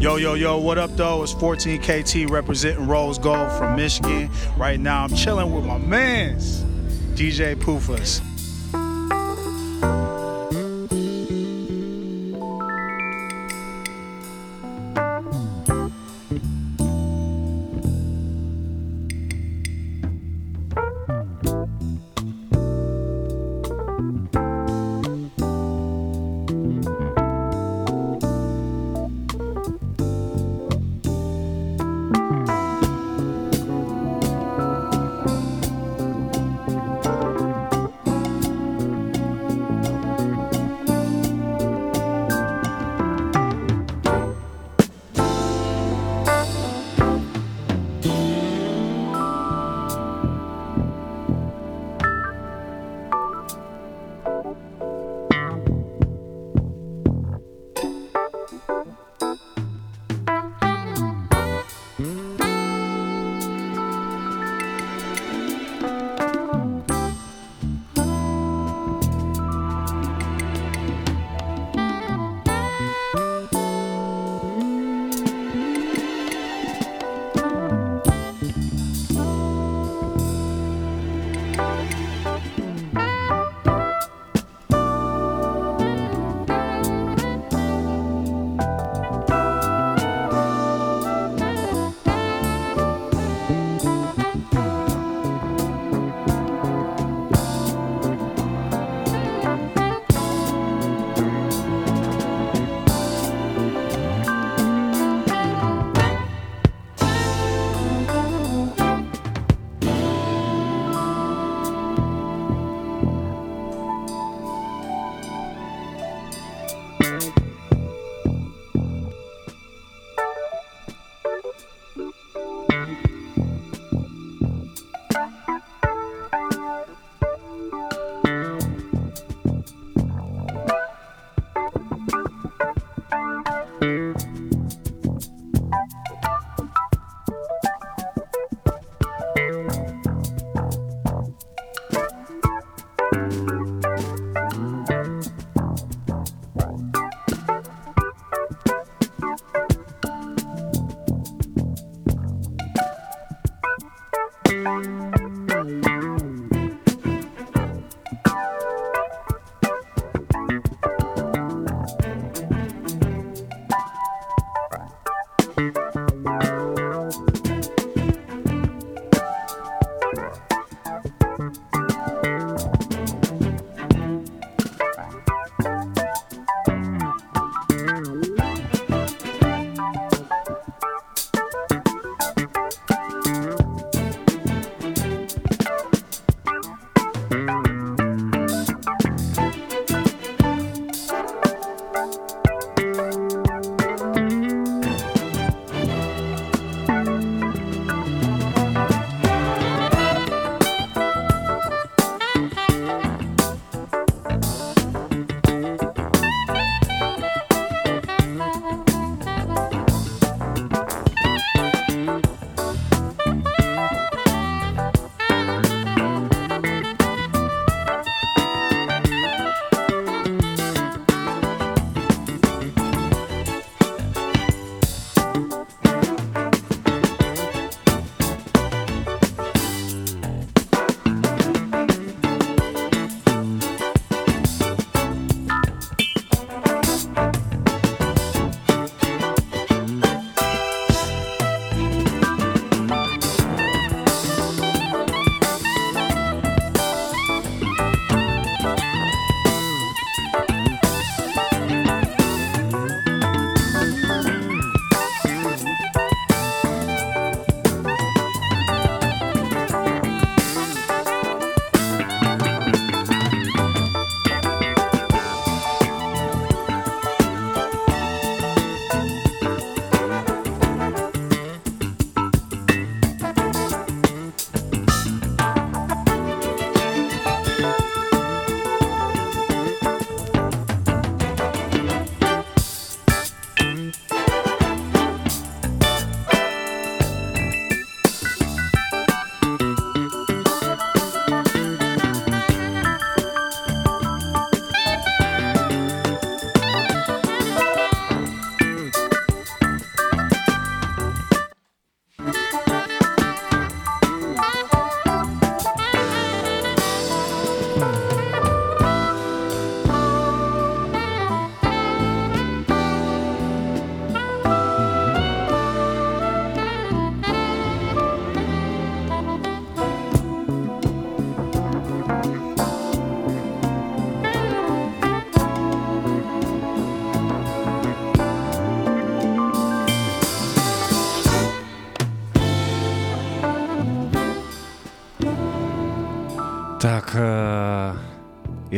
Yo, yo, yo, what up, though? It's 14KT representing Rose Gold from Michigan. Right now, I'm chilling with my mans, DJ Poofus.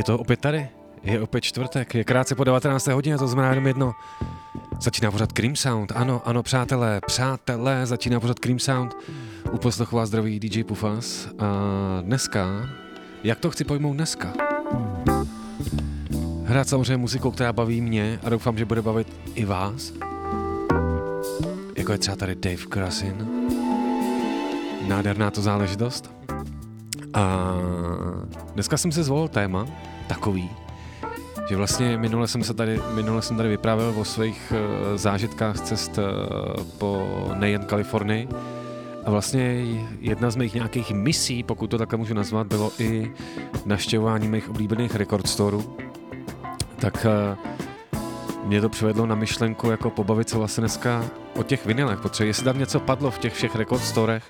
Je to opět tady, je opět čtvrtek, je krátce po 19. hodině, to znamená jenom jedno. Začíná pořád Cream Sound, ano, ano, přátelé, přátelé, začíná pořád Cream Sound. U poslechu vás zdraví DJ Pufas. A dneska, jak to chci pojmout dneska? Hrát samozřejmě muzikou, která baví mě a doufám, že bude bavit i vás. Jako je třeba tady Dave Krasin. Nádherná to záležitost. A dneska jsem si zvolil téma takový, že vlastně minule jsem se tady, minule jsem tady vyprávěl o svých uh, zážitkách cest uh, po nejen Kalifornii a vlastně jedna z mých nějakých misí, pokud to takhle můžu nazvat, bylo i naštěvování mých oblíbených record storů. Tak uh, mě to přivedlo na myšlenku jako pobavit se vlastně dneska o těch vinilech, protože jestli tam něco padlo v těch všech record storech,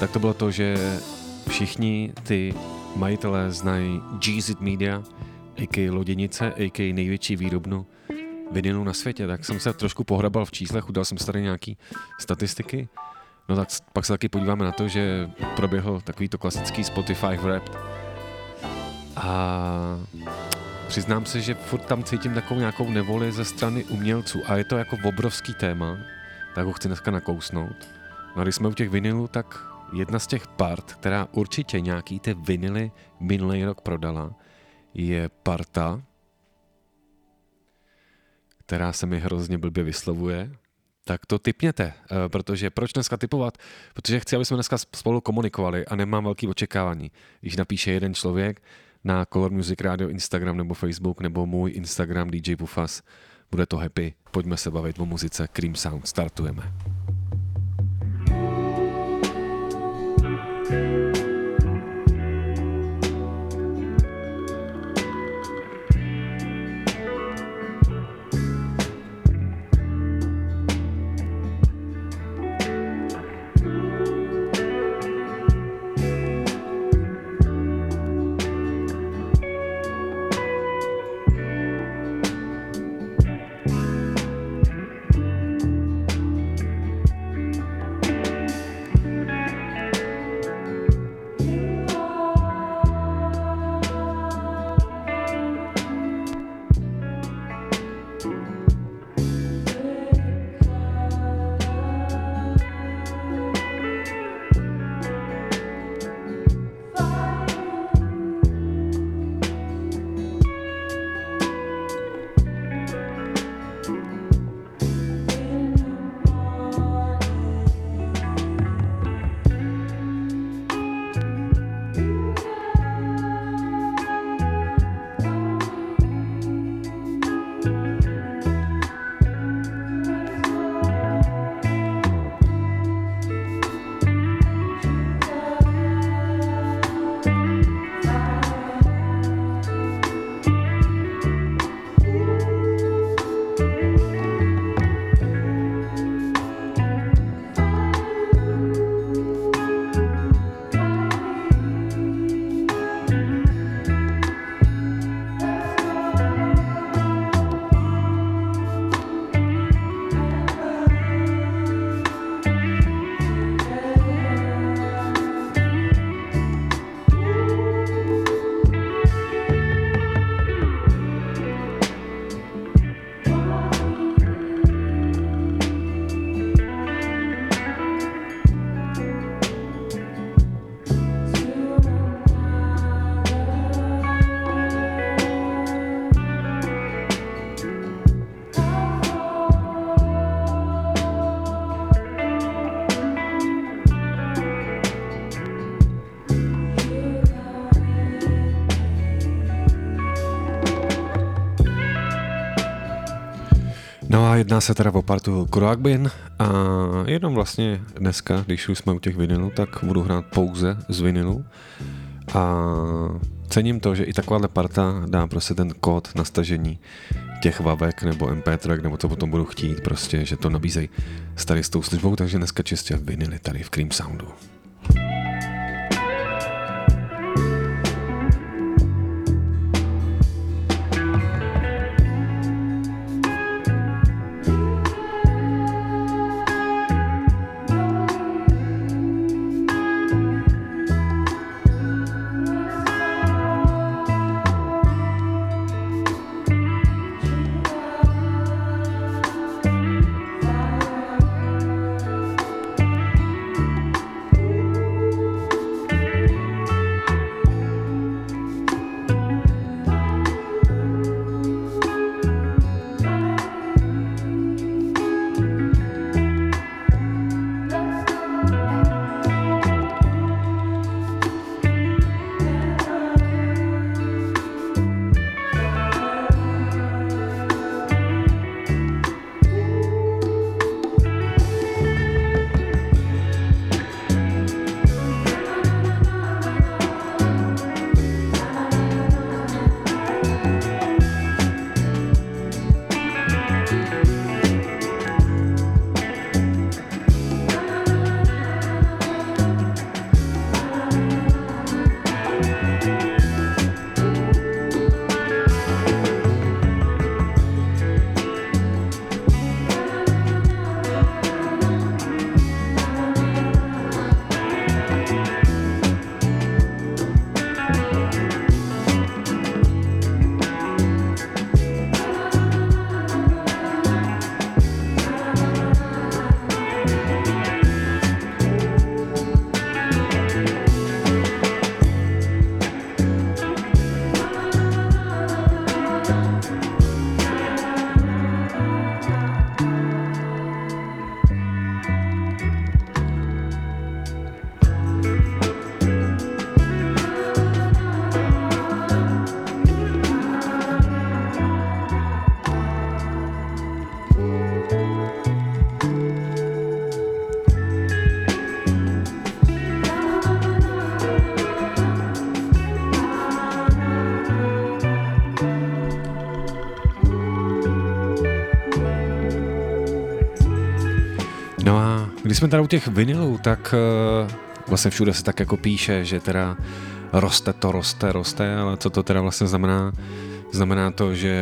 tak to bylo to, že všichni ty majitelé znají GZ Media, a.k. Loděnice, a.k. největší výrobnu vinilu na světě, tak jsem se trošku pohrabal v číslech, udal jsem si tady nějaký statistiky. No tak pak se taky podíváme na to, že proběhl takovýto klasický Spotify rap. A přiznám se, že furt tam cítím takovou nějakou nevoli ze strany umělců a je to jako obrovský téma, tak ho chci dneska nakousnout. No a když jsme u těch vinilů, tak jedna z těch part, která určitě nějaký ty vinily minulý rok prodala, je parta, která se mi hrozně blbě vyslovuje, tak to typněte, eh, protože proč dneska typovat? Protože chci, aby jsme dneska spolu komunikovali a nemám velký očekávání. Když napíše jeden člověk na Color Music Radio Instagram nebo Facebook nebo můj Instagram DJ Bufas, bude to happy. Pojďme se bavit o muzice Cream Sound. Startujeme. Jedná se teda o partu Kroagbin a jenom vlastně dneska, když už jsme u těch vinilů, tak budu hrát pouze z vinilu a cením to, že i takováhle parta dá prostě ten kód na stažení těch vavek nebo MP3, nebo co potom budu chtít, prostě, že to nabízejí s tady s tou službou, takže dneska čistě vinily tady v Cream Soundu. Když jsme tady u těch vinilů, tak uh, vlastně všude se tak jako píše, že teda roste to, roste, roste, ale co to teda vlastně znamená? Znamená to, že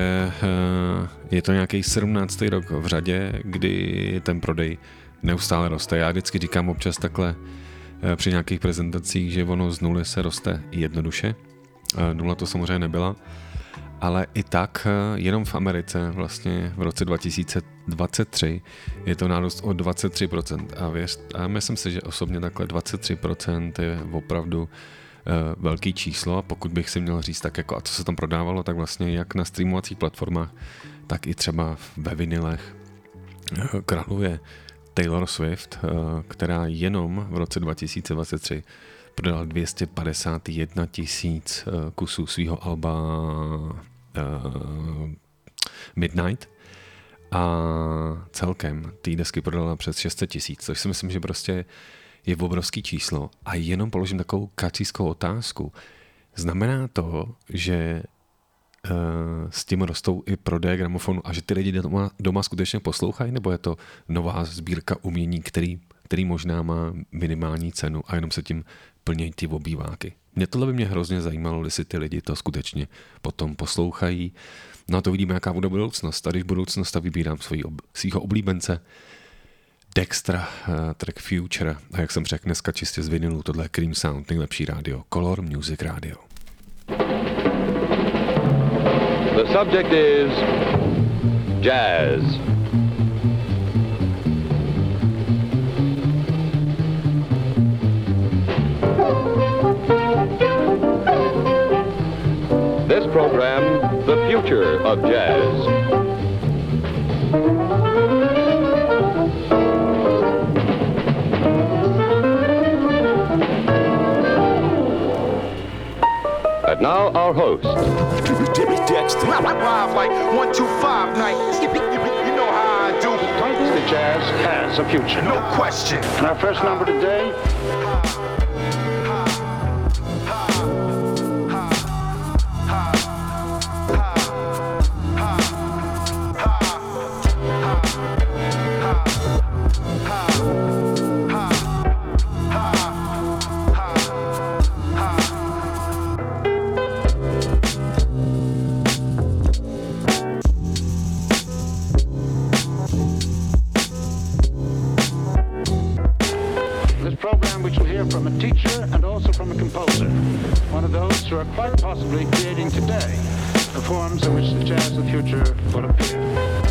uh, je to nějaký 17. rok v řadě, kdy ten prodej neustále roste. Já vždycky říkám občas takhle uh, při nějakých prezentacích, že ono z nuly se roste jednoduše. Nula to samozřejmě nebyla, ale i tak jenom v Americe vlastně v roce 2023 je to nárůst o 23% a, věř, a myslím si, že osobně takhle 23% je opravdu uh, velký číslo. A pokud bych si měl říct tak jako a co se tam prodávalo, tak vlastně jak na streamovacích platformách, tak i třeba ve vinilech uh, králuje Taylor Swift, která jenom v roce 2023 prodala 251 tisíc kusů svého alba uh, Midnight a celkem té desky prodala přes 600 tisíc, což si myslím, že prostě je obrovský číslo. A jenom položím takovou kacískou otázku. Znamená to, že uh, s tím rostou i prodeje gramofonu a že ty lidi doma, doma skutečně poslouchají, nebo je to nová sbírka umění, který, který možná má minimální cenu a jenom se tím plnějí ty obýváky. Mě tohle by mě hrozně zajímalo, jestli ty lidi to skutečně potom poslouchají. No a to vidíme, jaká bude budoucnost. A když budoucnost, tak vybírám svýho, svýho oblíbence Dextra, uh, track Future. A jak jsem řekl dneska čistě z vinilu, tohle je Cream Sound, nejlepší rádio. Color Music Radio. The subject is jazz. Program, The Future of Jazz. And now our host. Jimmy Dexter. Live like one, two, five night. You know how I do. The jazz has a future. No question. And our first number today teacher and also from a composer, one of those who are quite possibly creating today the forms in which the jazz of the future will appear.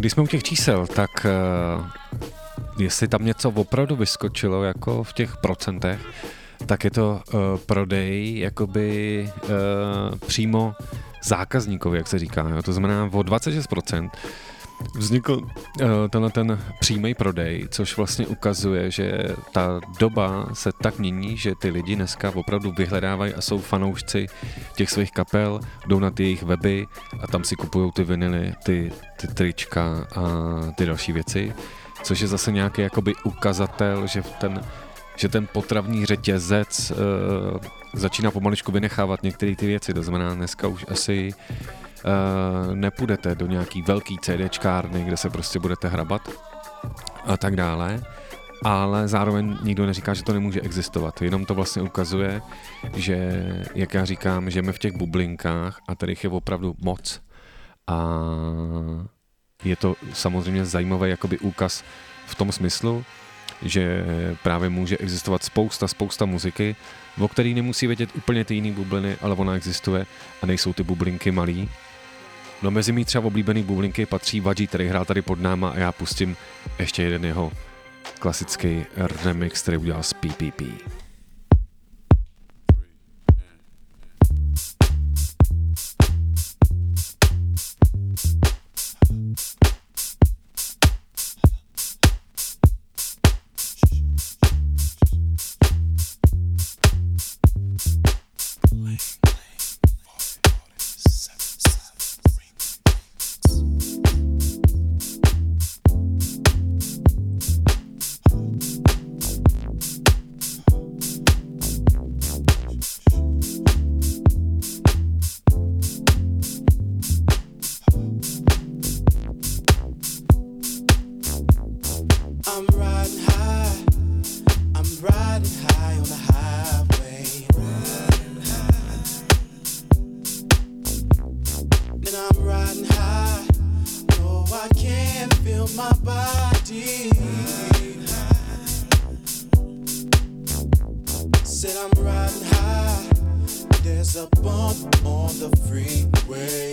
Když jsme u těch čísel, tak uh, jestli tam něco opravdu vyskočilo jako v těch procentech, tak je to uh, prodej jakoby uh, přímo zákazníkovi, jak se říká. Jo? To znamená o 26% vznikl uh, tenhle ten přímý prodej, což vlastně ukazuje, že ta doba se tak mění, že ty lidi dneska opravdu vyhledávají a jsou fanoušci těch svých kapel, jdou na ty jejich weby a tam si kupují ty vinily, ty, ty trička a ty další věci, což je zase nějaký jakoby ukazatel, že ten že ten potravní řetězec uh, začíná pomaličku vynechávat některé ty věci. To znamená, dneska už asi uh, nepůjdete do nějaký velký CDčkárny, kde se prostě budete hrabat a tak dále, ale zároveň nikdo neříká, že to nemůže existovat. Jenom to vlastně ukazuje, že, jak já říkám, žijeme v těch bublinkách a tady je opravdu moc. A je to samozřejmě zajímavý jakoby úkaz v tom smyslu, že právě může existovat spousta, spousta muziky, o který nemusí vědět úplně ty jiný bubliny, ale ona existuje a nejsou ty bublinky malý. No mezi mý třeba oblíbený bublinky patří Vadži, který hrál tady pod náma a já pustím ještě jeden jeho klasický remix, který udělal z PPP. and I'm riding high. No, I can't feel my body. Said I'm riding high. There's a bump on the freeway.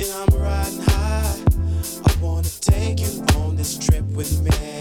And I'm riding high. I wanna take you on this trip with me.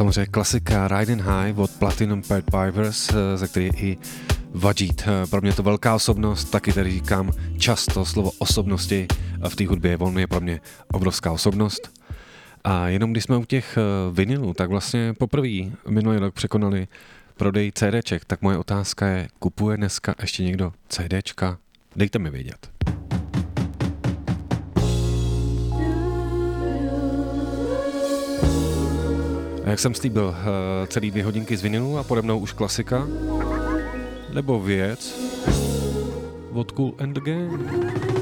Samozřejmě klasika Riding High od Platinum Pet Pipers, eh, ze který i Vajit. Eh, pro mě to velká osobnost, taky tady říkám často slovo osobnosti v té hudbě. On je pro mě obrovská osobnost. A jenom když jsme u těch eh, vinilů, tak vlastně poprvé minulý rok překonali prodej CDček, tak moje otázka je, kupuje dneska ještě někdo CDčka? Dejte mi vědět. Jak jsem slíbil, eh, celý dvě hodinky z vinilu a pode mnou už klasika, nebo věc od Cool and the.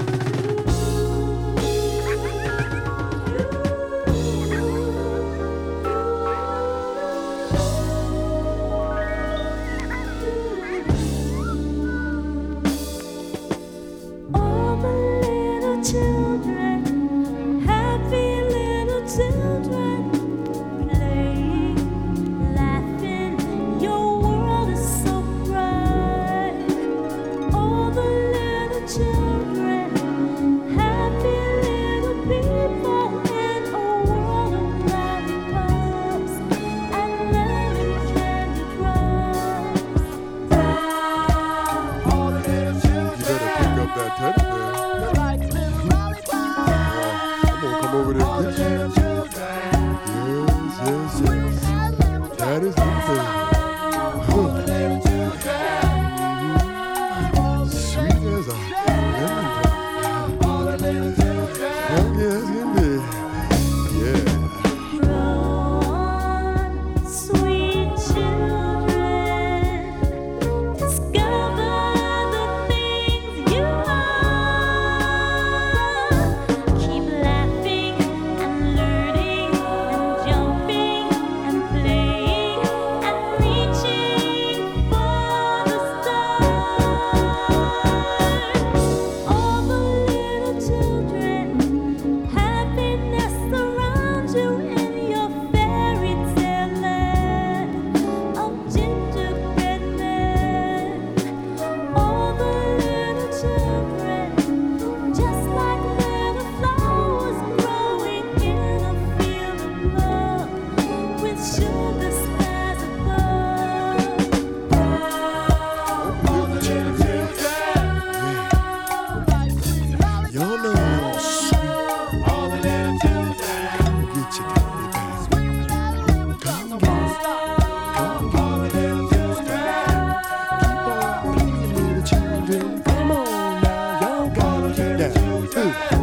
Two.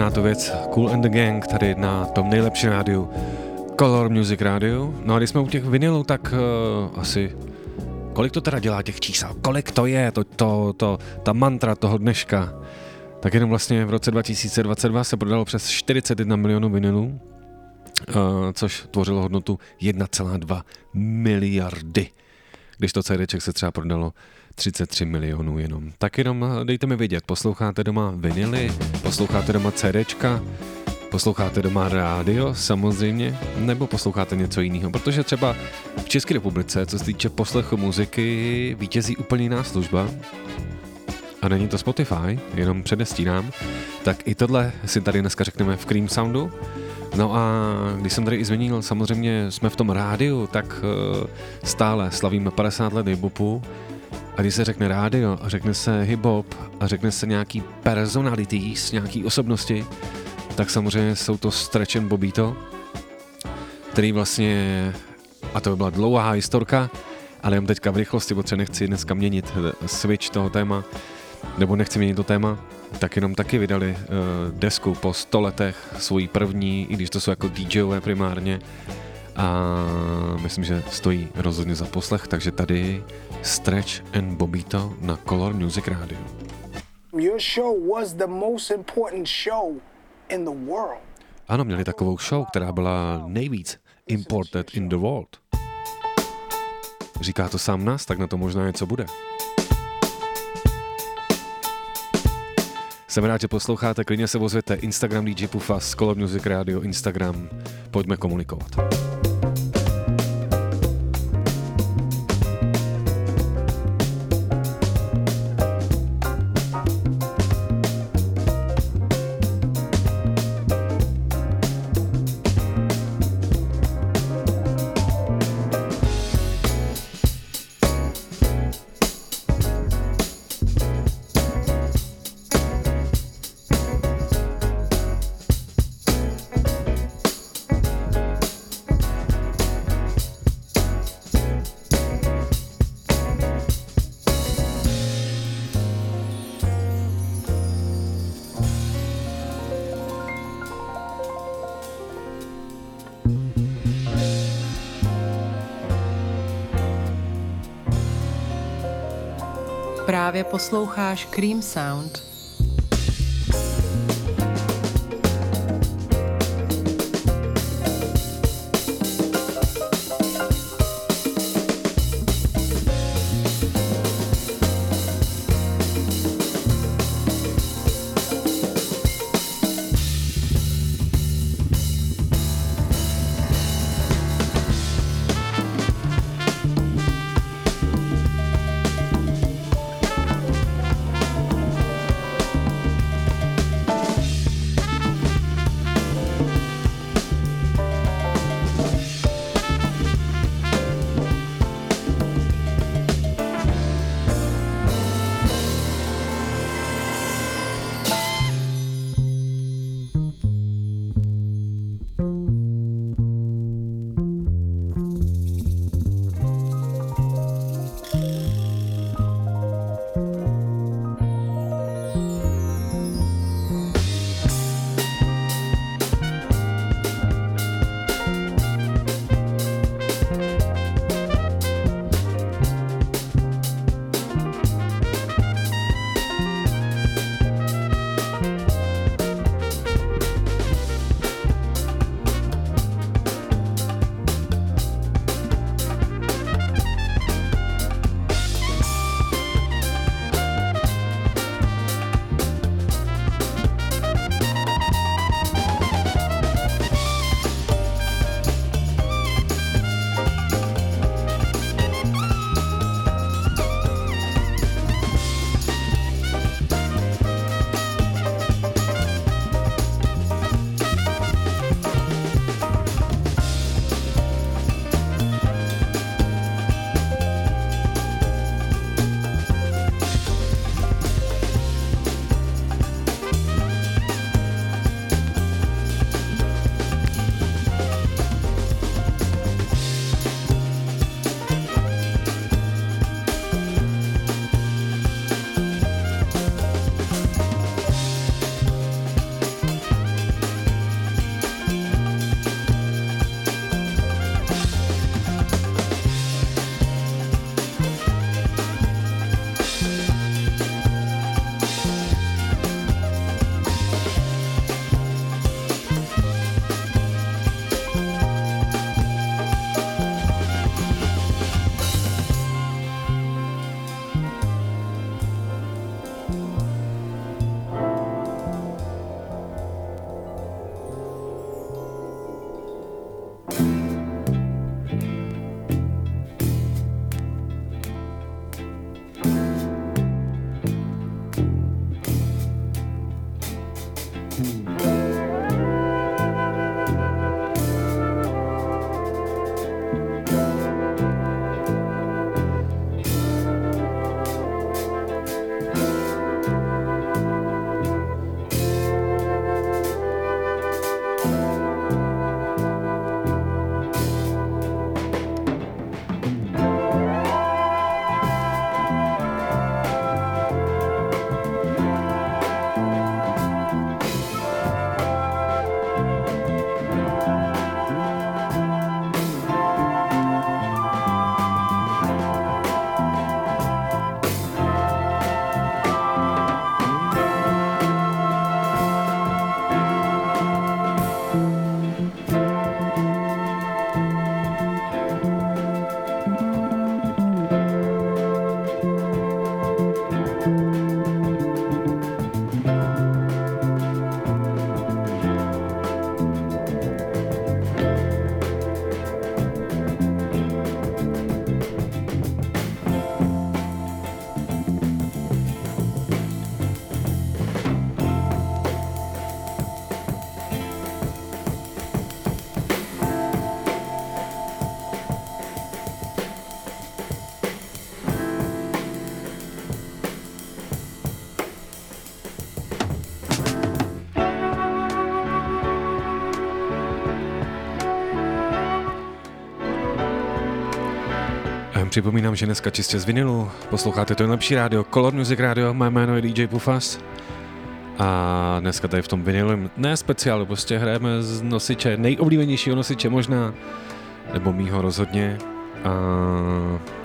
Nádherná to věc. Cool and the Gang tady na tom nejlepším rádiu. Color Music Radio. No a když jsme u těch vinilů, tak uh, asi kolik to teda dělá těch čísel? Kolik to je, to, to, to, ta mantra toho dneška? Tak jenom vlastně v roce 2022 se prodalo přes 41 milionů vinilů, uh, což tvořilo hodnotu 1,2 miliardy. Když to CDček se třeba prodalo 33 milionů jenom. Tak jenom eh, dejte mi vědět, posloucháte doma vinily, posloucháte doma CDčka, posloucháte doma rádio samozřejmě, nebo posloucháte něco jiného, protože třeba v České republice, co se týče poslechu muziky, vítězí úplně jiná služba, a není to Spotify, jenom předestírám, tak i tohle si tady dneska řekneme v Cream Soundu. No a když jsem tady i zmínil, samozřejmě jsme v tom rádiu, tak eh, stále slavíme 50 let hip-hopu. A když se řekne rádio a řekne se hip-hop a řekne se nějaký personalities, nějaký osobnosti, tak samozřejmě jsou to Stretch and Bobito, který vlastně, a to by byla dlouhá historka, ale jen teďka v rychlosti, protože nechci dneska měnit switch toho téma, nebo nechci měnit to téma, tak jenom taky vydali uh, desku po 100 letech, svoji první, i když to jsou jako DJové primárně, a myslím, že stojí rozhodně za poslech, takže tady Stretch and Bobito na Color Music Radio. Your show was the most important show in the world. Ano, měli takovou show, která byla nejvíc imported in the world. Říká to sám nás, tak na to možná něco bude. Jsem rád, že posloucháte, klidně se ozvěte Instagram DJ Pufa, Color Music Radio, Instagram, pojďme komunikovat. Posloucháš Cream Sound. Připomínám, že dneska čistě z vinilu. Posloucháte to nejlepší rádio, Color Music Radio, mé jméno je DJ Pufas. A dneska tady v tom vinilu, ne speciálu, prostě hrajeme z nosiče, nejoblíbenějšího nosiče možná, nebo mýho rozhodně. A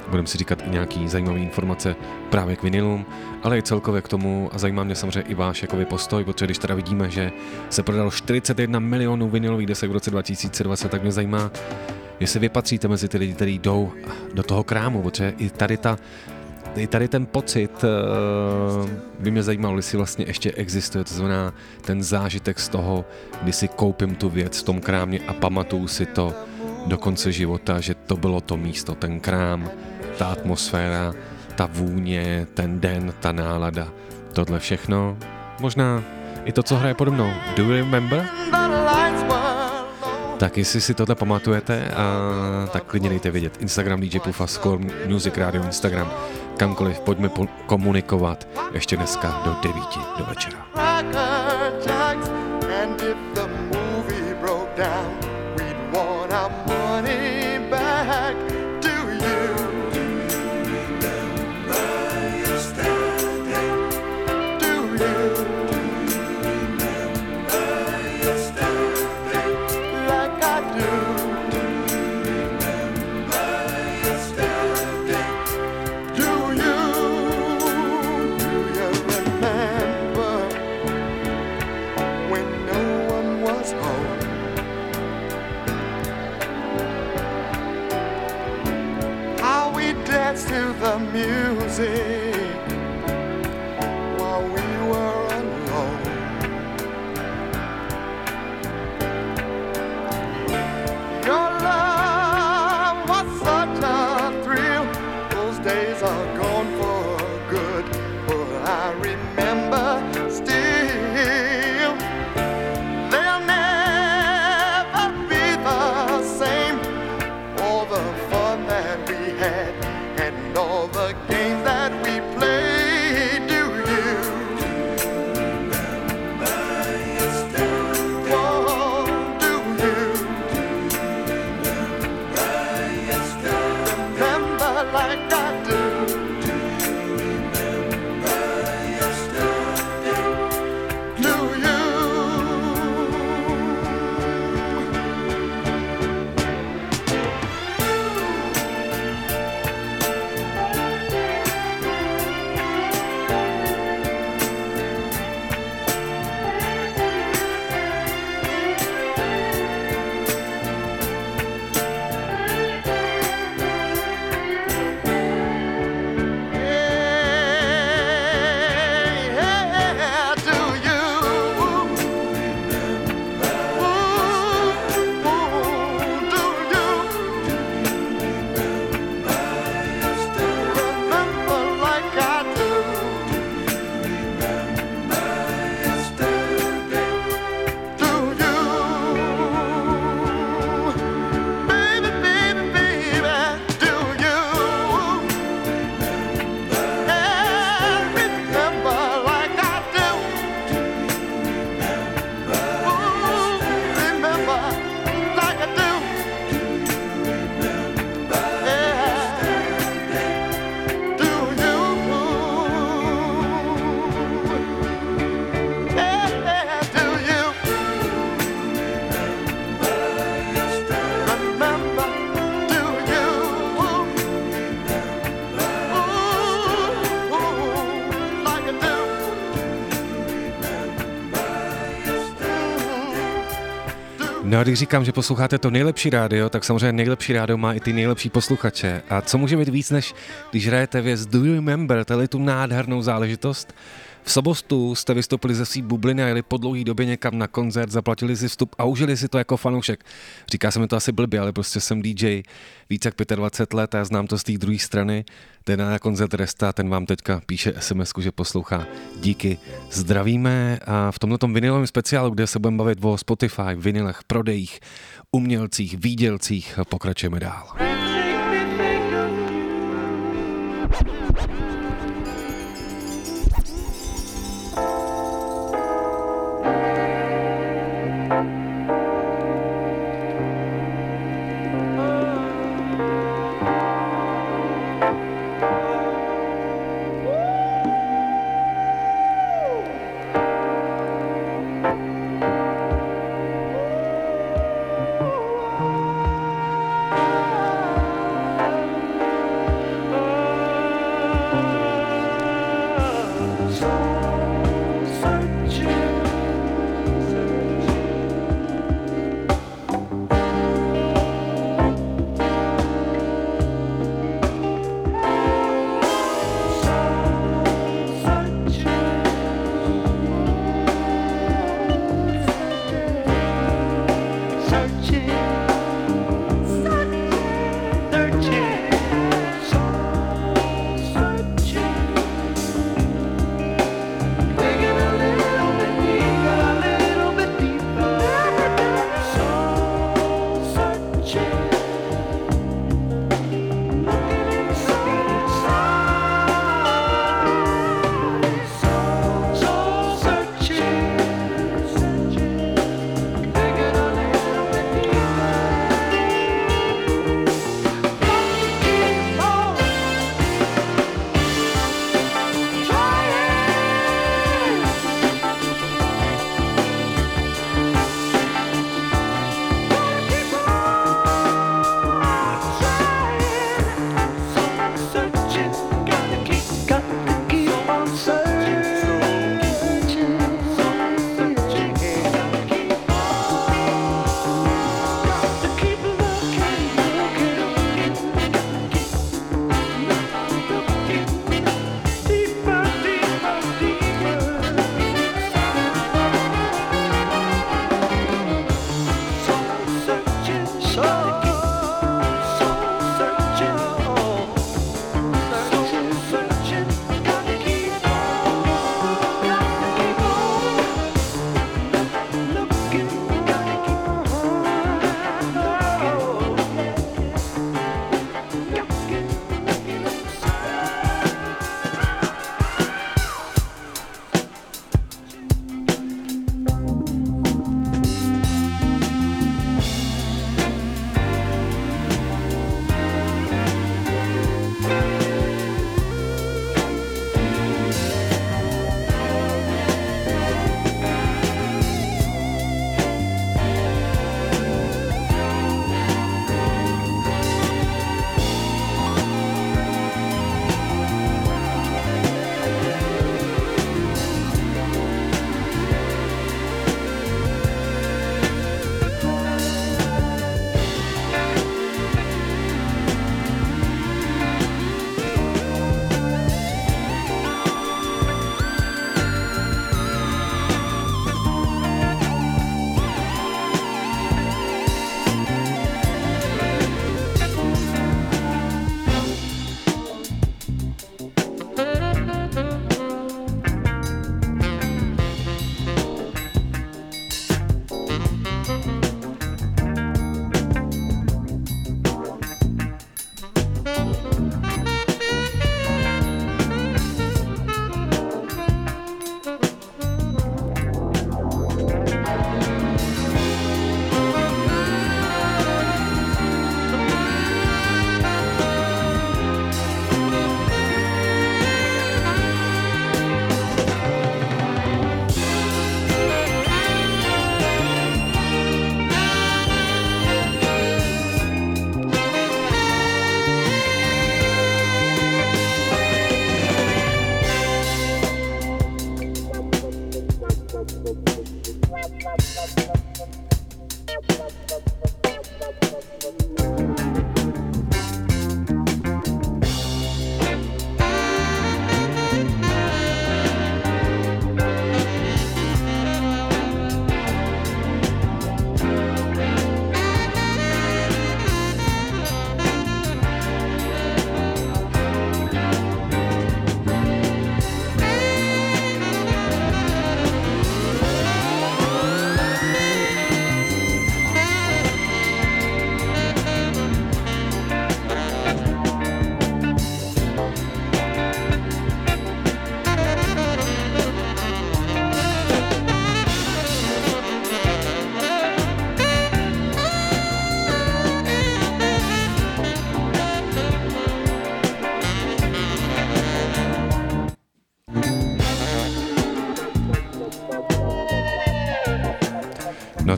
budeme si říkat i nějaký zajímavé informace právě k vinilům, ale i celkově k tomu a zajímá mě samozřejmě i váš jakoby postoj, protože když teda vidíme, že se prodalo 41 milionů vinilových desek v roce 2020, tak mě zajímá, jestli vy patříte mezi ty lidi, kteří jdou do toho krámu, protože i tady ta i tady ten pocit uh, by mě zajímal, jestli vlastně ještě existuje, to znamená ten zážitek z toho, kdy si koupím tu věc v tom krámě a pamatuju si to do konce života, že to bylo to místo, ten krám, ta atmosféra, ta vůně, ten den, ta nálada, tohle všechno. Možná i to, co hraje podobnou. Do you remember? Tak jestli si tohle pamatujete, a, tak klidně dejte vědět. Instagram DJ Pufa, Score, Music Radio, Instagram, kamkoliv, pojďme po- komunikovat ještě dneska do 9 do večera. No a když říkám, že posloucháte to nejlepší rádio, tak samozřejmě nejlepší rádio má i ty nejlepší posluchače. A co může být víc, než když hrajete věc Do You Remember, tady tu nádhernou záležitost, v sobotu jste vystoupili ze svý bubliny a jeli po dlouhý době někam na koncert, zaplatili si vstup a užili si to jako fanoušek. Říká se mi to asi blbě, ale prostě jsem DJ více jak 25 let a já znám to z té druhé strany. Ten na koncert Resta, ten vám teďka píše sms že poslouchá. Díky, zdravíme a v tomto vinilovém speciálu, kde se budeme bavit o Spotify, vinilech, prodejích, umělcích, výdělcích, pokračujeme dál.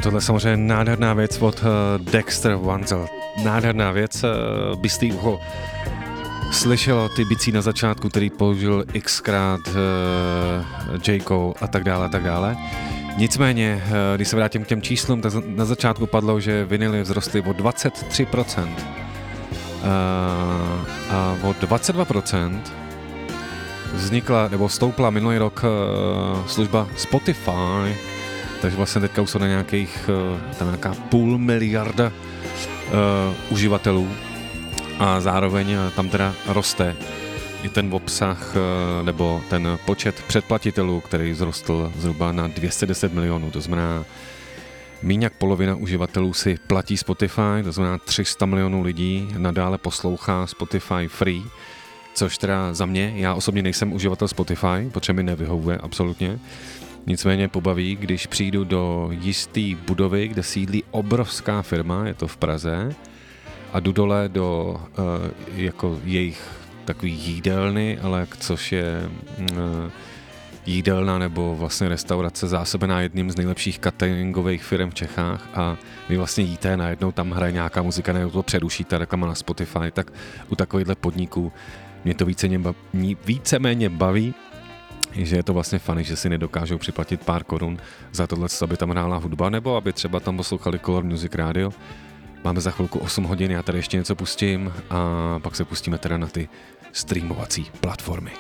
Tohle samozřejmě nádherná věc od uh, Dexter Wanzel. Nádherná věc, uh, bystý ucho. slyšelo ty bicí na začátku, který použil xkrát uh, J. Cole a tak dále a tak dále. Nicméně, když se vrátím k těm číslům, tak na začátku padlo, že vinily vzrostly o 23%. Uh, a o 22% vznikla, nebo stoupla minulý rok služba Spotify, takže vlastně teďka už jsou na nějakých, uh, tam nějaká půl miliarda uh, uživatelů a zároveň tam teda roste i ten obsah nebo ten počet předplatitelů, který zrostl zhruba na 210 milionů, to znamená Míň jak polovina uživatelů si platí Spotify, to znamená 300 milionů lidí nadále poslouchá Spotify free, což teda za mě, já osobně nejsem uživatel Spotify, protože mi nevyhovuje absolutně. Nicméně pobaví, když přijdu do jisté budovy, kde sídlí obrovská firma, je to v Praze, a jdu dole do uh, jako jejich takový jídelny, ale což je uh, jídelna nebo vlastně restaurace zásobená jedním z nejlepších cateringových firm v Čechách a vy vlastně jíte, najednou tam hraje nějaká muzika, nebo to přerušíte reklama na Spotify, tak u takovýchhle podniků mě to víceméně, víceméně baví, že je to vlastně fany, že si nedokážou připlatit pár korun za tohle, aby tam hrála hudba, nebo aby třeba tam poslouchali Color Music Radio. Máme za chvilku 8 hodin, já tady ještě něco pustím a pak se pustíme teda na ty streamovací platformy.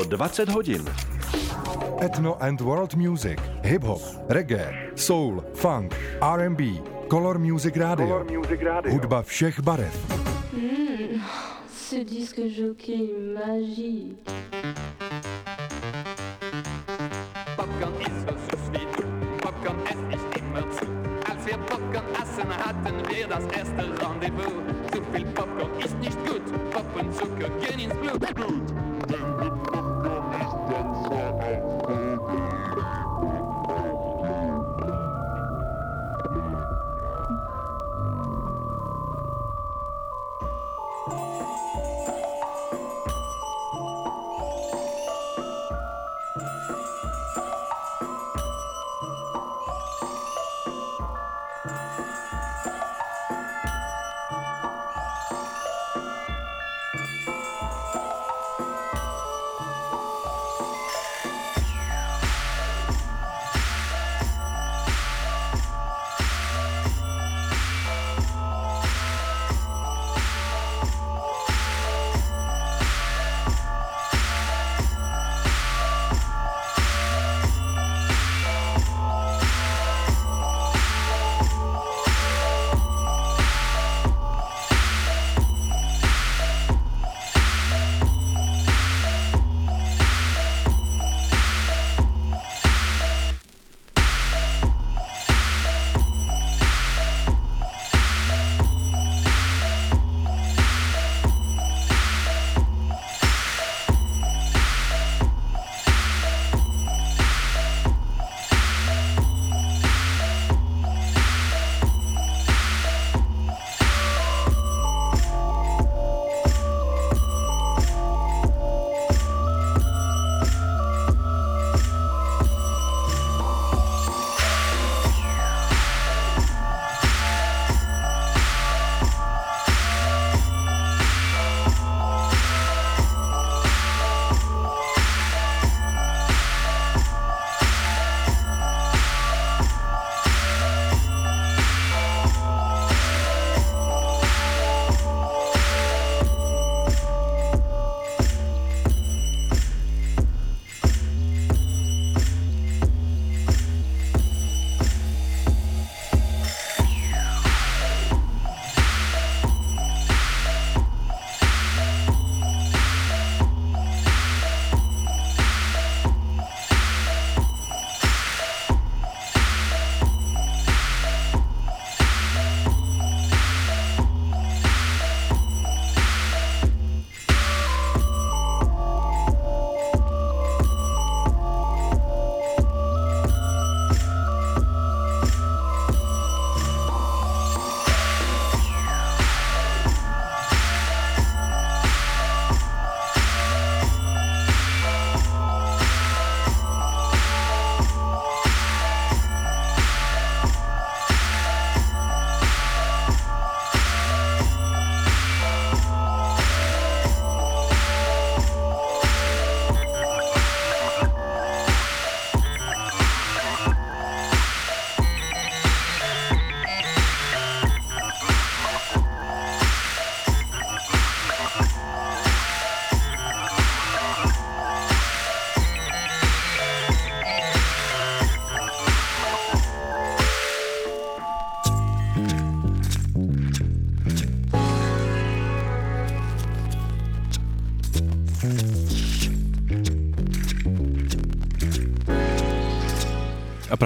Bylo 20 hodin. Ethno and world music, hip-hop, reggae, soul, funk, R&B, Color Music Radio. Color Music Radio. Hudba všech barev. Mm, ce disque jockey magique.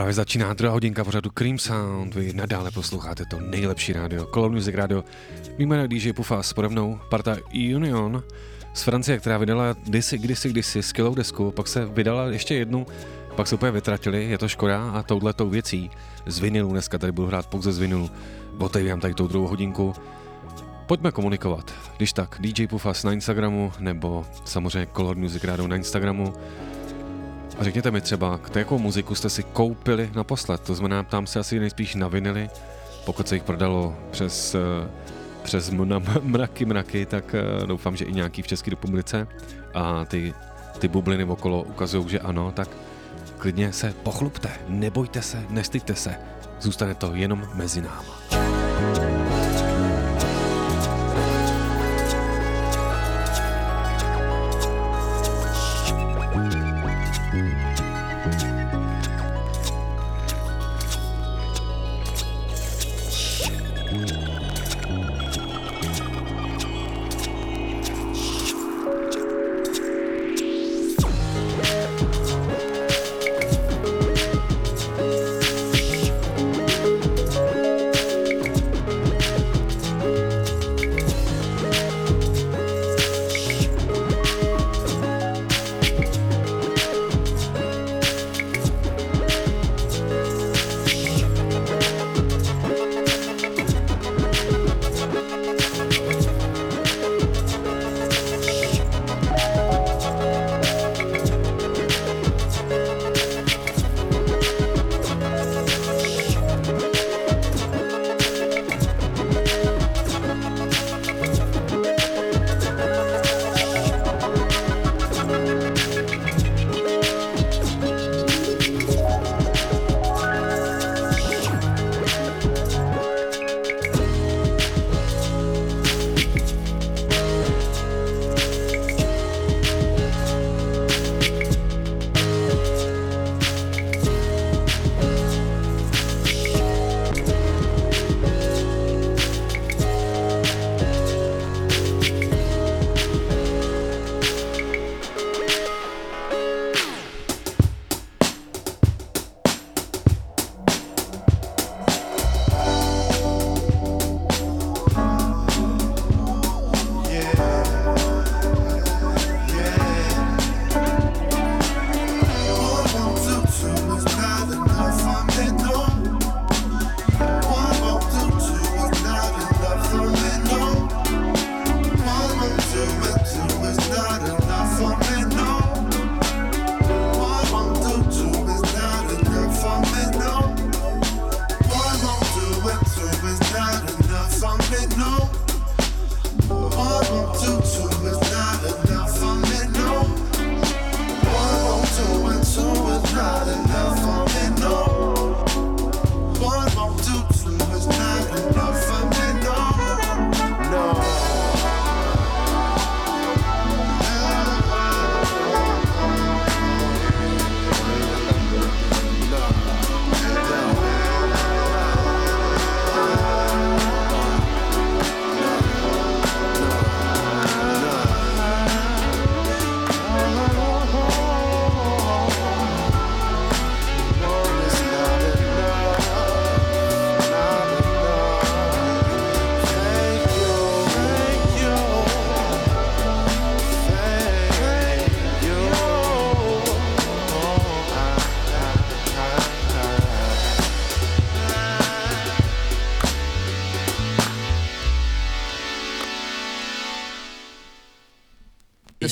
Právě začíná druhá hodinka pořadu Cream Sound. Vy nadále posloucháte to nejlepší rádio, Color Music Radio. Mimo jiné DJ Pufa s podobnou parta Union z Francie, která vydala kdysi, kdysi, kdysi skillou desku, pak se vydala ještě jednu, pak se úplně vytratili, je to škoda a touhletou věcí z vinilu, dneska tady budu hrát pouze z vinilu, otevírám tady tou druhou hodinku. Pojďme komunikovat, když tak DJ Pufas na Instagramu nebo samozřejmě Color Music Radio na Instagramu a řekněte mi třeba, k jakou muziku jste si koupili naposled, to znamená, ptám se asi nejspíš na vinily, pokud se jich prodalo přes, eh, přes mraky mraky, tak eh, doufám, že i nějaký v České republice. A ty, ty bubliny okolo ukazují, že ano, tak klidně se pochlupte, nebojte se, nestyďte se, zůstane to jenom mezi náma.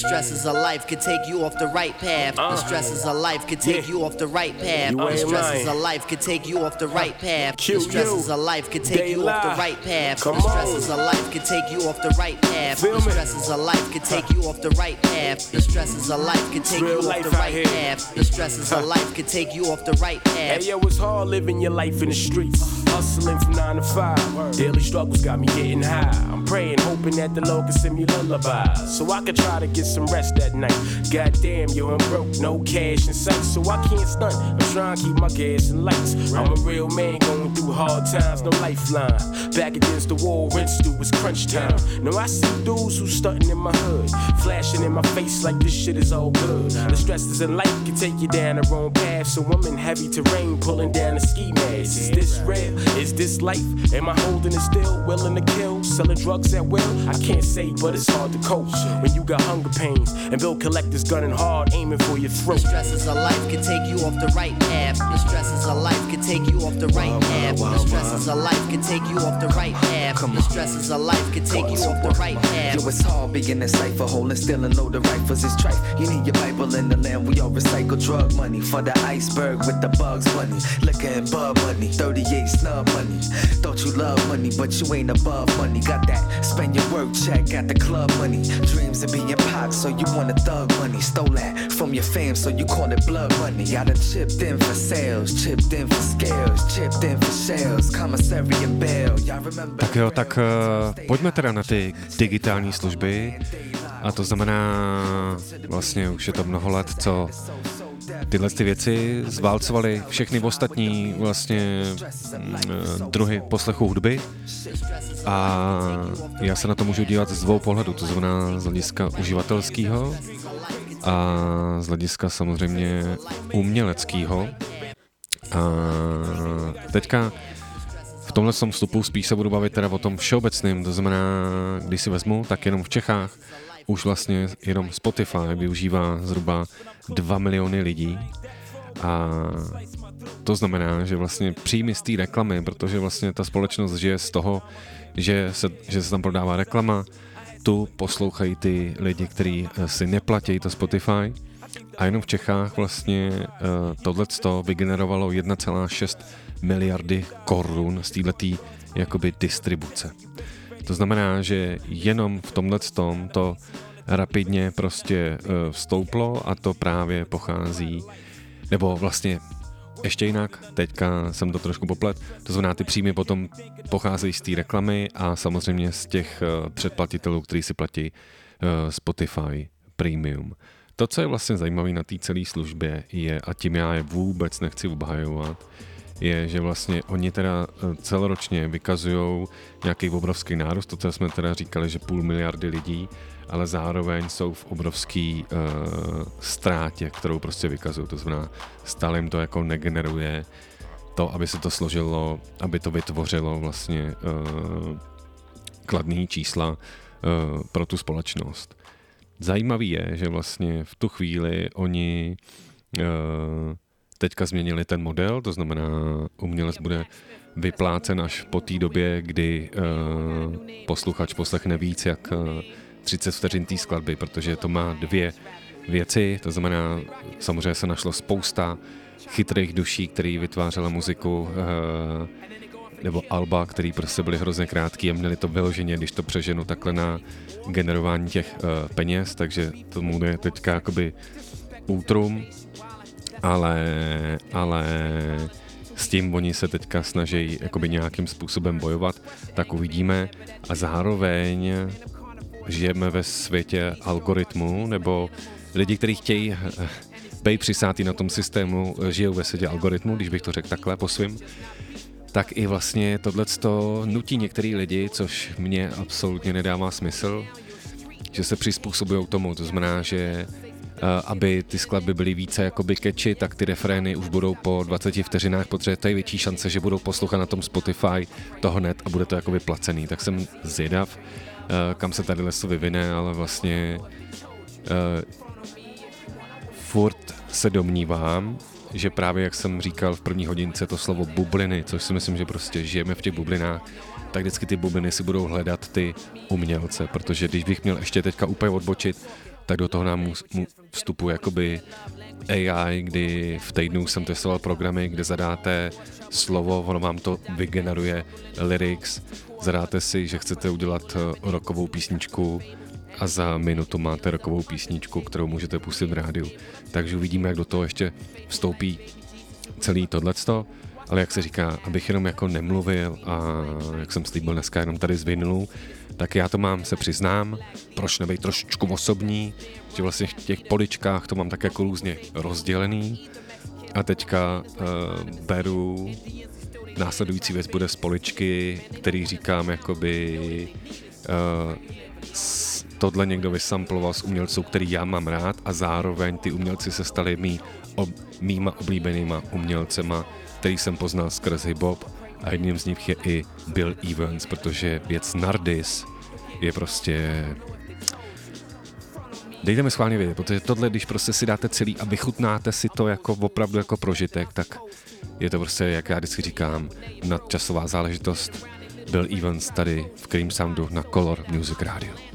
Stresses of life could take you off the right path. The uh-huh. stresses of life could take you off the right path. The stresses of life could take you off the right path. The stresses of life could take you off the right path. The stresses of life could take you off the right path. The stresses of life could take you off the right path. The stresses of life could take you off the right path. The stresses of life could take you off the right path. Hey yo, it's hard living your life in the streets. Hustling from nine to five. Daily struggles got me getting high. I'm praying, hoping that the Lord can send me lullabies. So I can try to get some rest at night. Goddamn, yo, I'm broke, no cash in sight. So I can't stunt. I'm trying to keep my gas and lights. I'm a real man going through hard times, no lifeline. Back against the wall, rinse through, it's crunch time. Now I see dudes who stunting in my hood. Flashing in my face like this shit is all good. The stresses in life can take you down the wrong path. So I'm in heavy terrain, pulling down the ski mask. Is this real? Is this life? Am I holding it still? Willing to kill? Selling drugs at will? I can't say, but it's hard to cope. When you got hunger pains and bill collectors gunning hard, aiming for your throat. The stresses of life could take you off the right path. The stresses of life could take you off the right path. The stresses of life could take you off the right path. The stresses of life could take you off the right path. Yo, it's hard being in cipher, holding still and load the rifles is trife. You need your Bible in the land, we all recycle drug money for the iceberg with the bugs money. Liquor and bug money, 38 snub money. Thought you love money, but you ain't above money. Got that spend your work check, got the club money. Dreams of being pop, so you want a thug money. Stole that from your fam, so you call it blood money. I done chipped in for sales, chipped in for scales, chipped in for shells, commissary and bail. Tak jo, tak uh, pojďme teda na ty digitální služby. A to znamená, vlastně už je to mnoho let, co tyhle ty věci zválcovaly všechny ostatní vlastně mm, eh, druhy poslechu hudby. A já se na to můžu dívat z dvou pohledů, to znamená z hlediska uživatelského a z hlediska samozřejmě uměleckého. A teďka tomhle tom vstupu spíš se budu bavit teda o tom všeobecným, to znamená, když si vezmu, tak jenom v Čechách už vlastně jenom Spotify využívá zhruba 2 miliony lidí. A to znamená, že vlastně příjmy z té reklamy, protože vlastně ta společnost žije z toho, že se, že se tam prodává reklama, tu poslouchají ty lidi, kteří eh, si neplatí to Spotify. A jenom v Čechách vlastně uh, tohleto vygenerovalo 1,6 miliardy korun z této jakoby distribuce. To znamená, že jenom v tomhle tom to rapidně prostě uh, vstouplo a to právě pochází, nebo vlastně ještě jinak, teďka jsem to trošku poplet, to znamená, ty příjmy potom pocházejí z té reklamy a samozřejmě z těch uh, předplatitelů, kteří si platí uh, Spotify Premium. To, co je vlastně zajímavé na té celé službě, je, a tím já je vůbec nechci obhajovat, je, že vlastně oni teda eh, celoročně vykazují nějaký obrovský nárůst, to, co jsme teda říkali, že půl miliardy lidí, ale zároveň jsou v obrovský uh, ztrátě, kterou prostě vykazují. To znamená, stále jim to jako negeneruje to, aby se to složilo, aby to vytvořilo vlastně uh, kladný čísla uh, pro tu společnost. Zajímavý je, že vlastně v tu chvíli oni uh, teďka změnili ten model, to znamená, umělec bude vyplácen až po té době, kdy uh, posluchač poslechne víc jak uh, 30 vteřin té skladby, protože to má dvě věci, to znamená, samozřejmě se našlo spousta chytrých duší, který vytvářela muziku uh, nebo alba, který prostě byly hrozně krátký a měli to vyloženě, když to přeženu takhle na generování těch uh, peněz, takže tomu je teďka jakoby útrum, ale, ale s tím oni se teďka snaží jakoby nějakým způsobem bojovat, tak uvidíme. A zároveň žijeme ve světě algoritmu, nebo lidi, kteří chtějí eh, být přisátý na tom systému, eh, žijou ve světě algoritmu, když bych to řekl takhle po svým, tak i vlastně tohle nutí některý lidi, což mě absolutně nedává smysl, že se přizpůsobují tomu, to znamená, že aby ty skladby byly více jakoby catchy, tak ty refrény už budou po 20 vteřinách, protože to je větší šance, že budou poslouchat na tom Spotify to hned a bude to jakoby placený. Tak jsem zvědav, uh, kam se tady to vyvine, ale vlastně uh, furt se domnívám, že právě jak jsem říkal v první hodince to slovo bubliny, což si myslím, že prostě žijeme v těch bublinách, tak vždycky ty bubliny si budou hledat ty umělce, protože když bych měl ještě teďka úplně odbočit tak do toho nám vstupuje jakoby AI, kdy v týdnu jsem testoval programy, kde zadáte slovo, ono vám to vygeneruje lyrics, zadáte si, že chcete udělat eh, rokovou písničku a za minutu máte rokovou písničku, kterou můžete pustit v rádiu. Takže uvidíme, jak do toho ještě vstoupí celý tohleto, ale jak se říká, abych jenom jako nemluvil a jak jsem slíbil dneska jenom tady z vinylu, tak já to mám, se přiznám, proč nebejt trošičku osobní, že vlastně v těch poličkách to mám tak jako různě rozdělený. A teďka uh, beru následující věc bude z poličky, který říkám jakoby uh, tohle někdo vysamploval z umělců, který já mám rád a zároveň ty umělci se stali mý, ob, mýma oblíbenýma umělcema, který jsem poznal skrz hip-hop a jedním z nich je i Bill Evans, protože věc Nardis je prostě Dejte mi schválně vědět, protože tohle, když prostě si dáte celý a vychutnáte si to jako opravdu jako prožitek, tak je to prostě, jak já vždycky říkám, nadčasová záležitost. Bill Evans tady v Cream Soundu na Color Music Radio.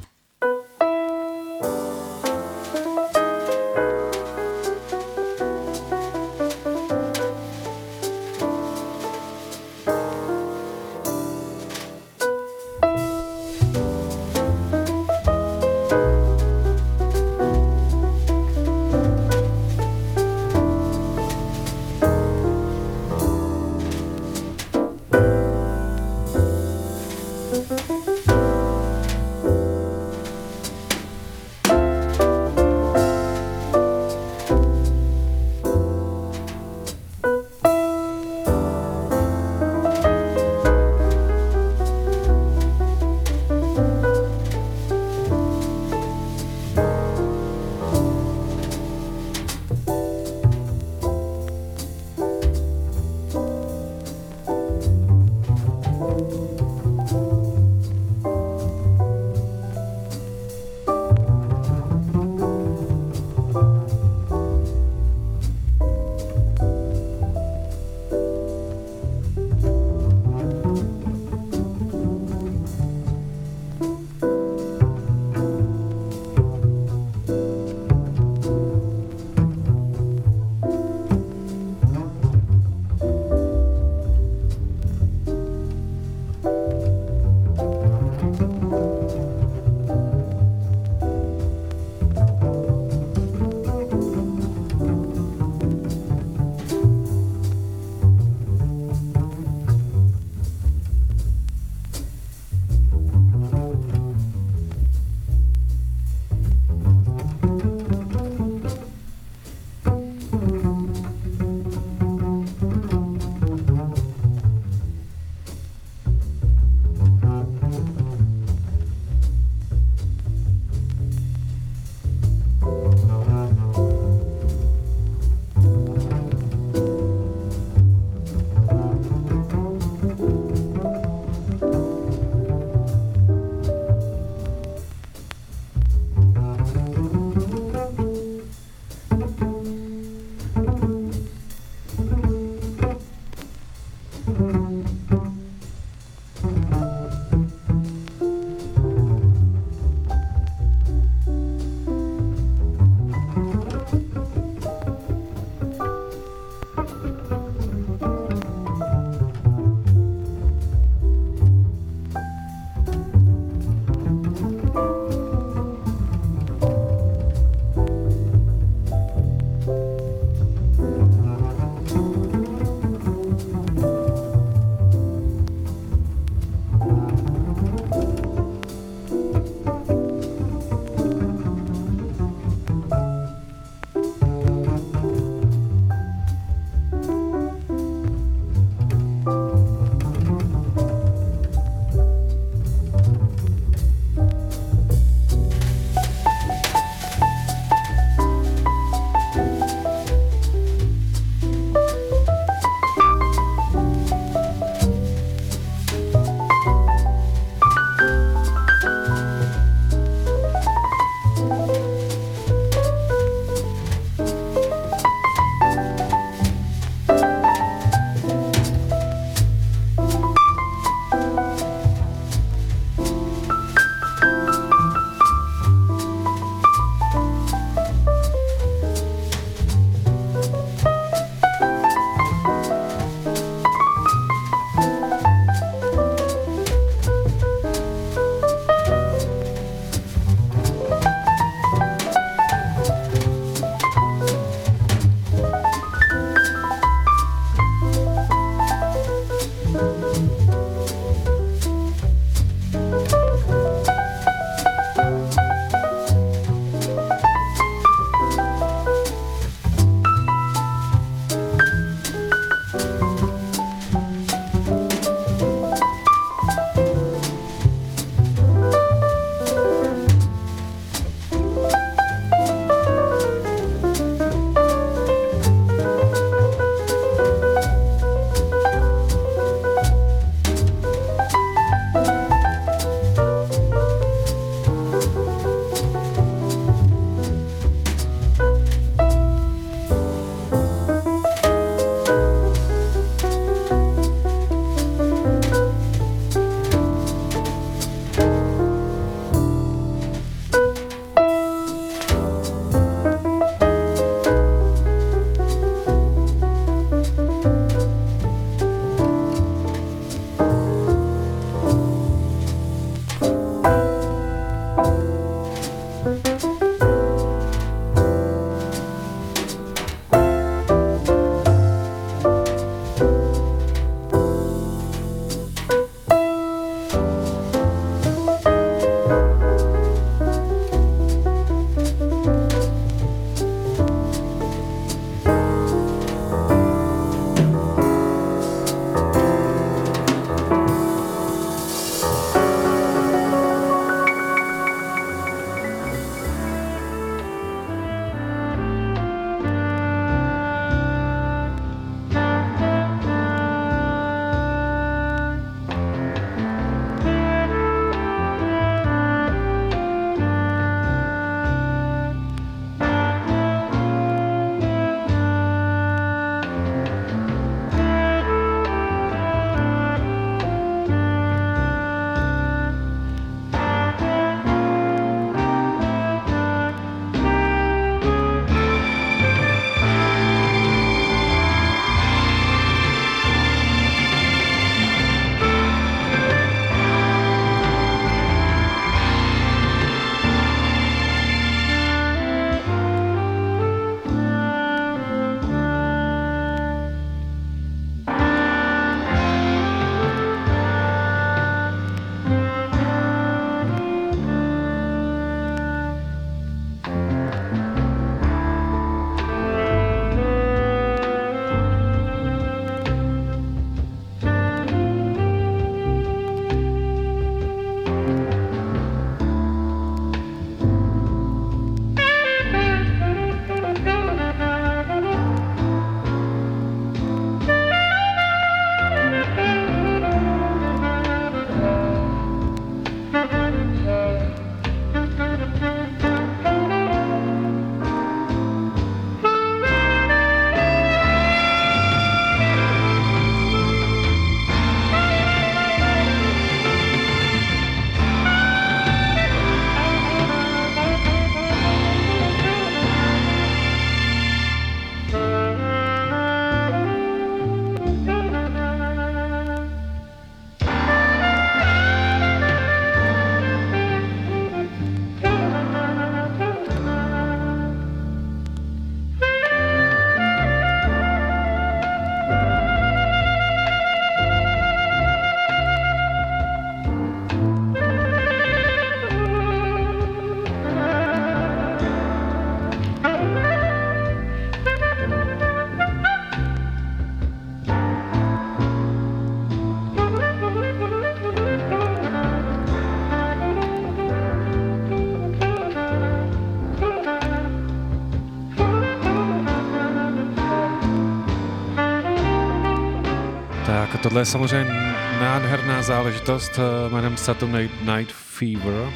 Tohle je samozřejmě nádherná záležitost eh, jménem Saturday Night Fever.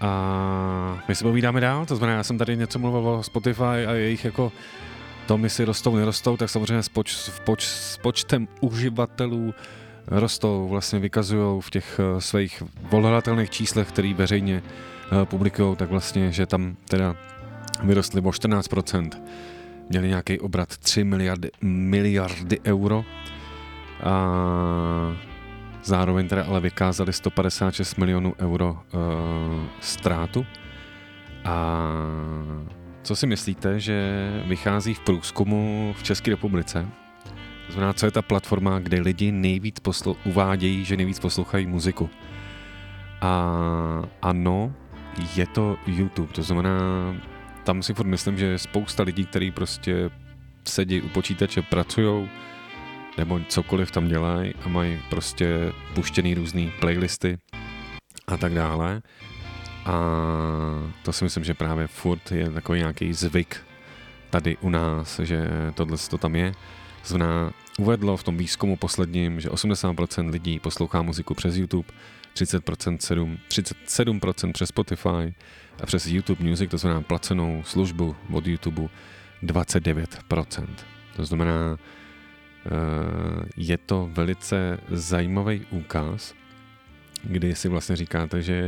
A my si povídáme dál, to znamená, já jsem tady něco mluvil o Spotify a jejich jako tom, jestli rostou, nerostou, tak samozřejmě s, poč, s, poč, s počtem uživatelů rostou, vlastně vykazují v těch uh, svých volatelných číslech, který veřejně uh, publikují, tak vlastně, že tam teda vyrostly o 14%, měli nějaký obrat 3 miliardy, miliardy euro a zároveň teda ale vykázali 156 milionů euro uh, ztrátu a co si myslíte, že vychází v průzkumu v České republice? To znamená, co je ta platforma, kde lidi nejvíc poslu- uvádějí, že nejvíc poslouchají muziku. A ano, je to YouTube, to znamená, tam si furt myslím, že spousta lidí, kteří prostě sedí u počítače, pracují, nebo cokoliv tam dělají a mají prostě puštěný různý playlisty a tak dále. A to si myslím, že právě furt je takový nějaký zvyk tady u nás, že tohle to tam je. Znamená, uvedlo v tom výzkumu posledním, že 80% lidí poslouchá muziku přes YouTube, 30%, 7, 37% přes Spotify a přes YouTube Music, to znamená placenou službu od YouTube, 29%. To znamená, je to velice zajímavý úkaz, kdy si vlastně říkáte, že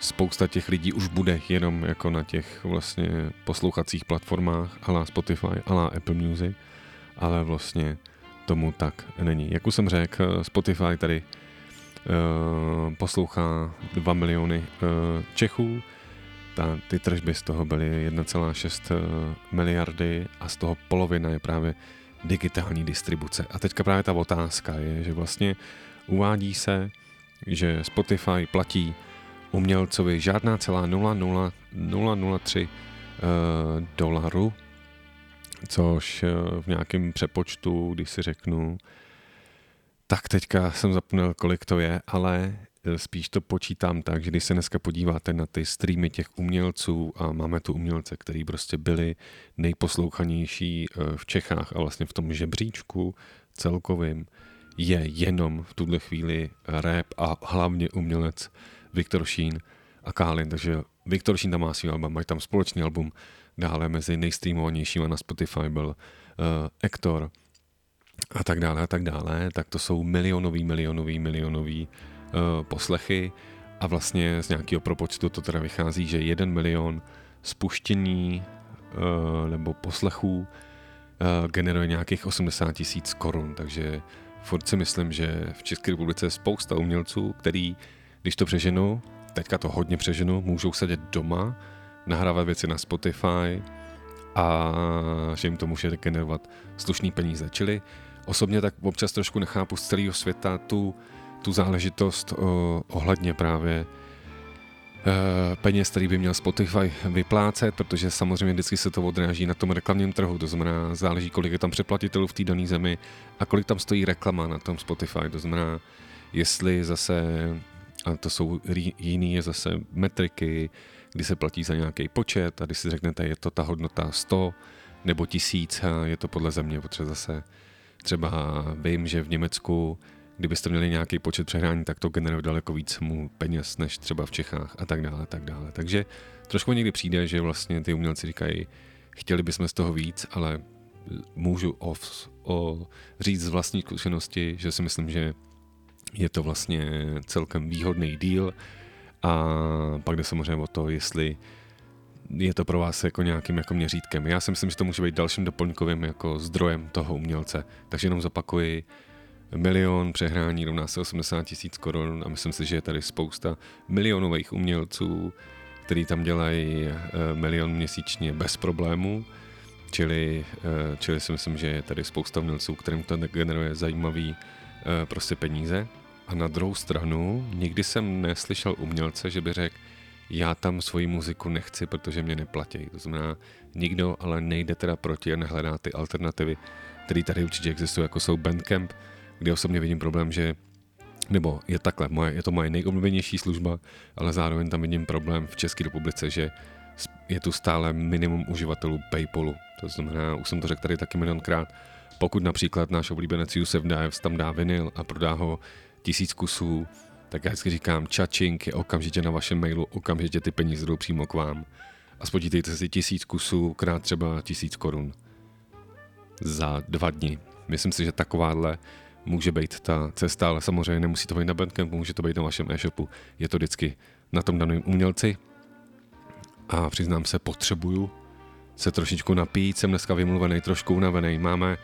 spousta těch lidí už bude jenom jako na těch vlastně poslouchacích platformách, ala Spotify, ala Apple Music, ale vlastně tomu tak není. Jak už jsem řekl, Spotify tady uh, poslouchá 2 miliony uh, Čechů, ta, ty tržby z toho byly 1,6 miliardy a z toho polovina je právě digitální distribuce. A teďka právě ta otázka je, že vlastně uvádí se, že Spotify platí umělcovi žádná celá 0,003 uh, dolaru, což uh, v nějakém přepočtu, když si řeknu, tak teďka jsem zapomněl, kolik to je, ale spíš to počítám tak, že když se dneska podíváte na ty streamy těch umělců a máme tu umělce, který prostě byli nejposlouchanější v Čechách a vlastně v tom žebříčku celkovým je jenom v tuhle chvíli rap a hlavně umělec Viktor Šín a Kálin, takže Viktor Šín tam má svý album, mají tam společný album, dále mezi nejstreamovanějšíma na Spotify byl uh, Ektor a tak dále a tak dále, tak to jsou milionový, milionový, milionový uh, poslechy a vlastně z nějakého propočtu to teda vychází, že jeden milion spuštění uh, nebo poslechů uh, generuje nějakých 80 tisíc korun, takže furt si myslím, že v České republice je spousta umělců, který když to přeženu, teďka to hodně přeženu, můžou sedět doma, nahrávat věci na Spotify a že jim to může generovat slušný peníze. Čili osobně tak občas trošku nechápu z celého světa tu, tu záležitost o, ohledně právě e, peněz, který by měl Spotify vyplácet, protože samozřejmě vždycky se to odráží na tom reklamním trhu, to znamená záleží, kolik je tam přeplatitelů v té dané zemi a kolik tam stojí reklama na tom Spotify, to znamená, jestli zase a to jsou jiný zase metriky, kdy se platí za nějaký počet a když si řeknete, je to ta hodnota 100 nebo 1000, je to podle země, protože zase třeba vím, že v Německu, kdybyste měli nějaký počet přehrání, tak to generuje daleko víc mu peněz než třeba v Čechách a tak dále, tak dále. Takže trošku někdy přijde, že vlastně ty umělci říkají, chtěli bychom z toho víc, ale můžu o, o říct z vlastní zkušenosti, že si myslím, že je to vlastně celkem výhodný díl a pak jde samozřejmě o to, jestli je to pro vás jako nějakým jako měřítkem. Já si myslím, že to může být dalším doplňkovým jako zdrojem toho umělce. Takže jenom zopakuji, milion přehrání rovná se 80 tisíc korun a myslím si, že je tady spousta milionových umělců, který tam dělají eh, milion měsíčně bez problémů. Čili, eh, čili si myslím, že je tady spousta umělců, kterým to generuje zajímavý eh, prostě peníze. A na druhou stranu, nikdy jsem neslyšel umělce, že by řekl, já tam svoji muziku nechci, protože mě neplatí. To znamená, nikdo ale nejde teda proti a nehledá ty alternativy, které tady určitě existují, jako jsou Bandcamp, kde osobně vidím problém, že nebo je takhle, moje, je to moje nejoblíbenější služba, ale zároveň tam vidím problém v České republice, že je tu stále minimum uživatelů PayPalu. To znamená, už jsem to řekl tady taky milionkrát, pokud například náš oblíbenec Yusef Daev tam dá vinyl a prodá ho tisíc kusů, tak já vždycky říkám, čačink je okamžitě na vašem mailu, okamžitě ty peníze jdou přímo k vám. A spočítejte si tisíc kusů krát třeba tisíc korun za dva dny. Myslím si, že takováhle může být ta cesta, ale samozřejmě nemusí to být na Bandcampu, může to být na vašem e-shopu. Je to vždycky na tom daném umělci. A přiznám se, potřebuju se trošičku napít, jsem dneska vymluvený, trošku unavený. Máme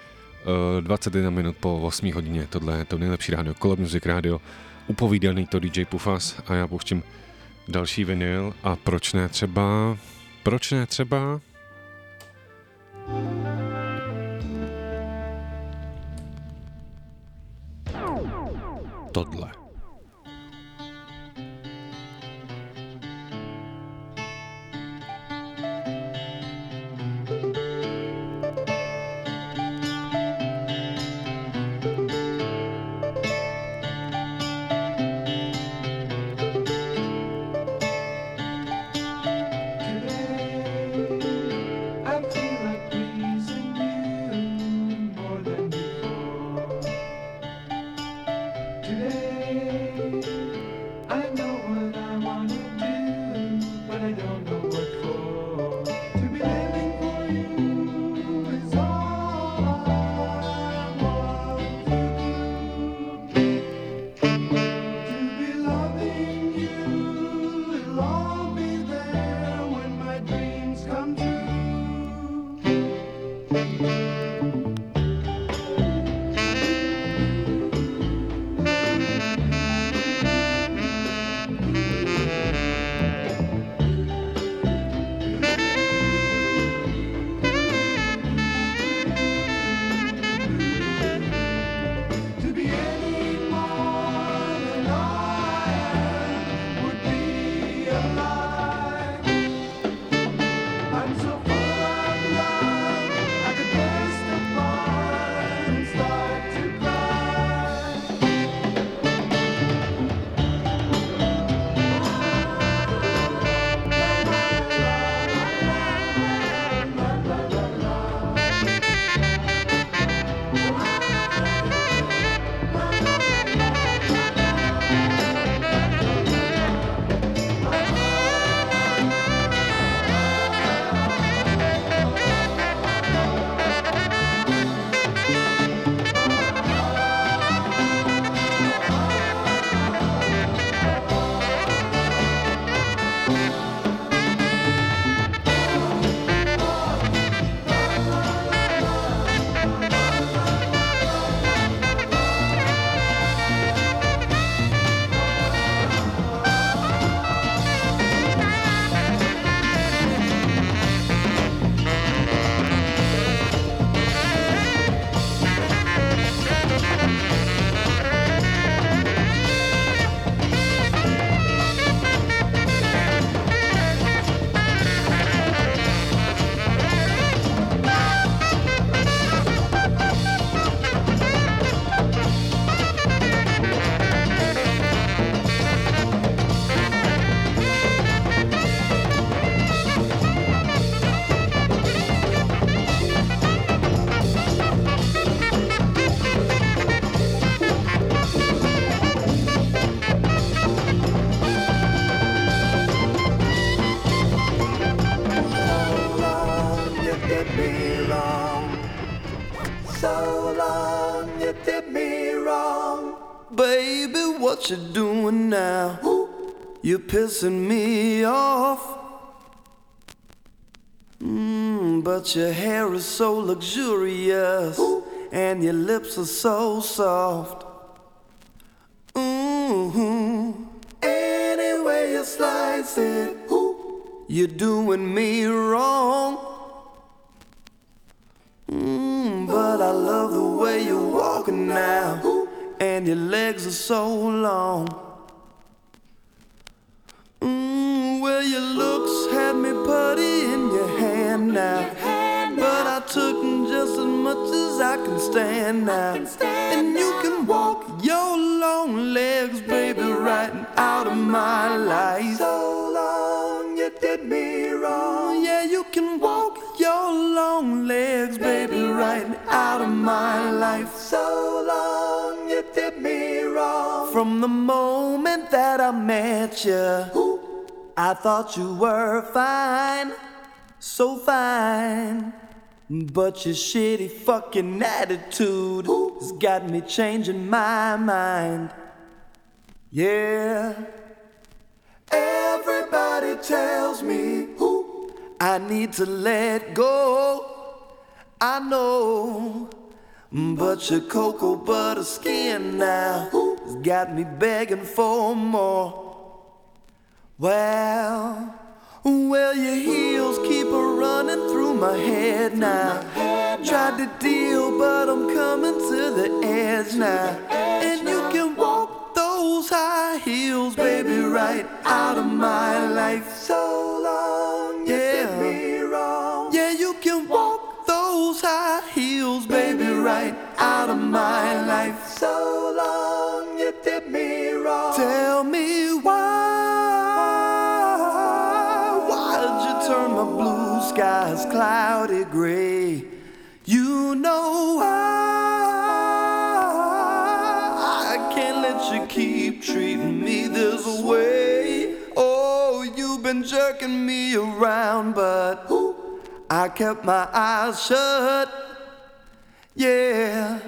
uh, 21 minut po 8 hodině, tohle je to nejlepší rádio, Color Music Radio, upovídaný to DJ Pufas a já pouštím další vinyl a proč ne třeba, proč ne třeba tohle. I pissing me off. Mm, but your hair is so luxurious, and your lips are so soft. Mm-hmm. Any way you slice it, you're doing me out of my life. So long you did me wrong. From the moment that I met you, I thought you were fine, so fine. But your shitty fucking attitude has got me changing my mind. Yeah. Everybody tells me I need to let go. I know. But your cocoa butter skin now has got me begging for more. Well, well, your heels keep a running through my head now. Tried to deal, but I'm coming to the edge now. And you can walk those high heels, baby, right out of my life. Jerking me around, but I kept my eyes shut. Yeah,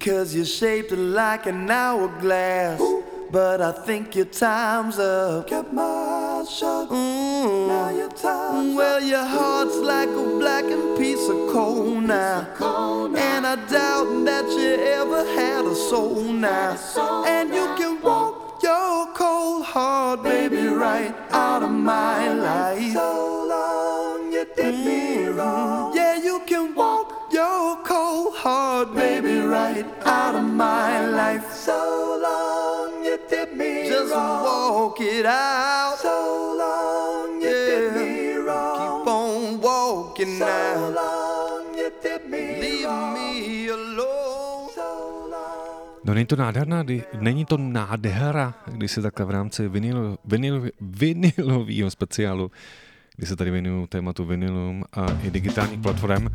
cause you're shaped like an hourglass. But I think your time's up. Kept my eyes shut. Mm. Now your time's well, your heart's like a blackened piece of coal now. And I doubt that you ever had a soul now. And you can walk your heart, baby, right out of my life. So long you did me wrong. Yeah, you can walk your cold heart, baby, right out of my life. So long you did me Just walk it out. So není to nádherná, není to nádhera, když se takhle v rámci vinyl, vinyl, vinylového speciálu, kdy se tady věnuju tématu vinylům a i digitálních platform,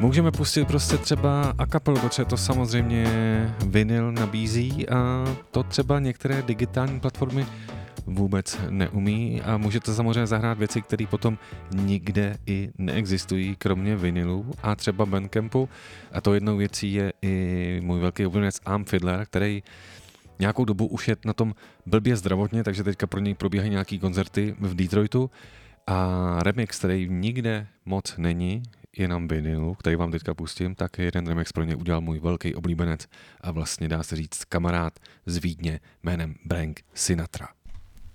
můžeme pustit prostě třeba a kapelu, protože to samozřejmě vinyl nabízí a to třeba některé digitální platformy vůbec neumí a můžete samozřejmě zahrát věci, které potom nikde i neexistují, kromě vinylů a třeba Bandcampu. A to jednou věcí je i můj velký oblíbenec Am Fiddler, který nějakou dobu už je na tom blbě zdravotně, takže teďka pro něj probíhají nějaký koncerty v Detroitu a remix, který nikde moc není, je na vinylu, který vám teďka pustím, tak jeden remix pro ně udělal můj velký oblíbenec a vlastně dá se říct kamarád z Vídně jménem Brank Sinatra.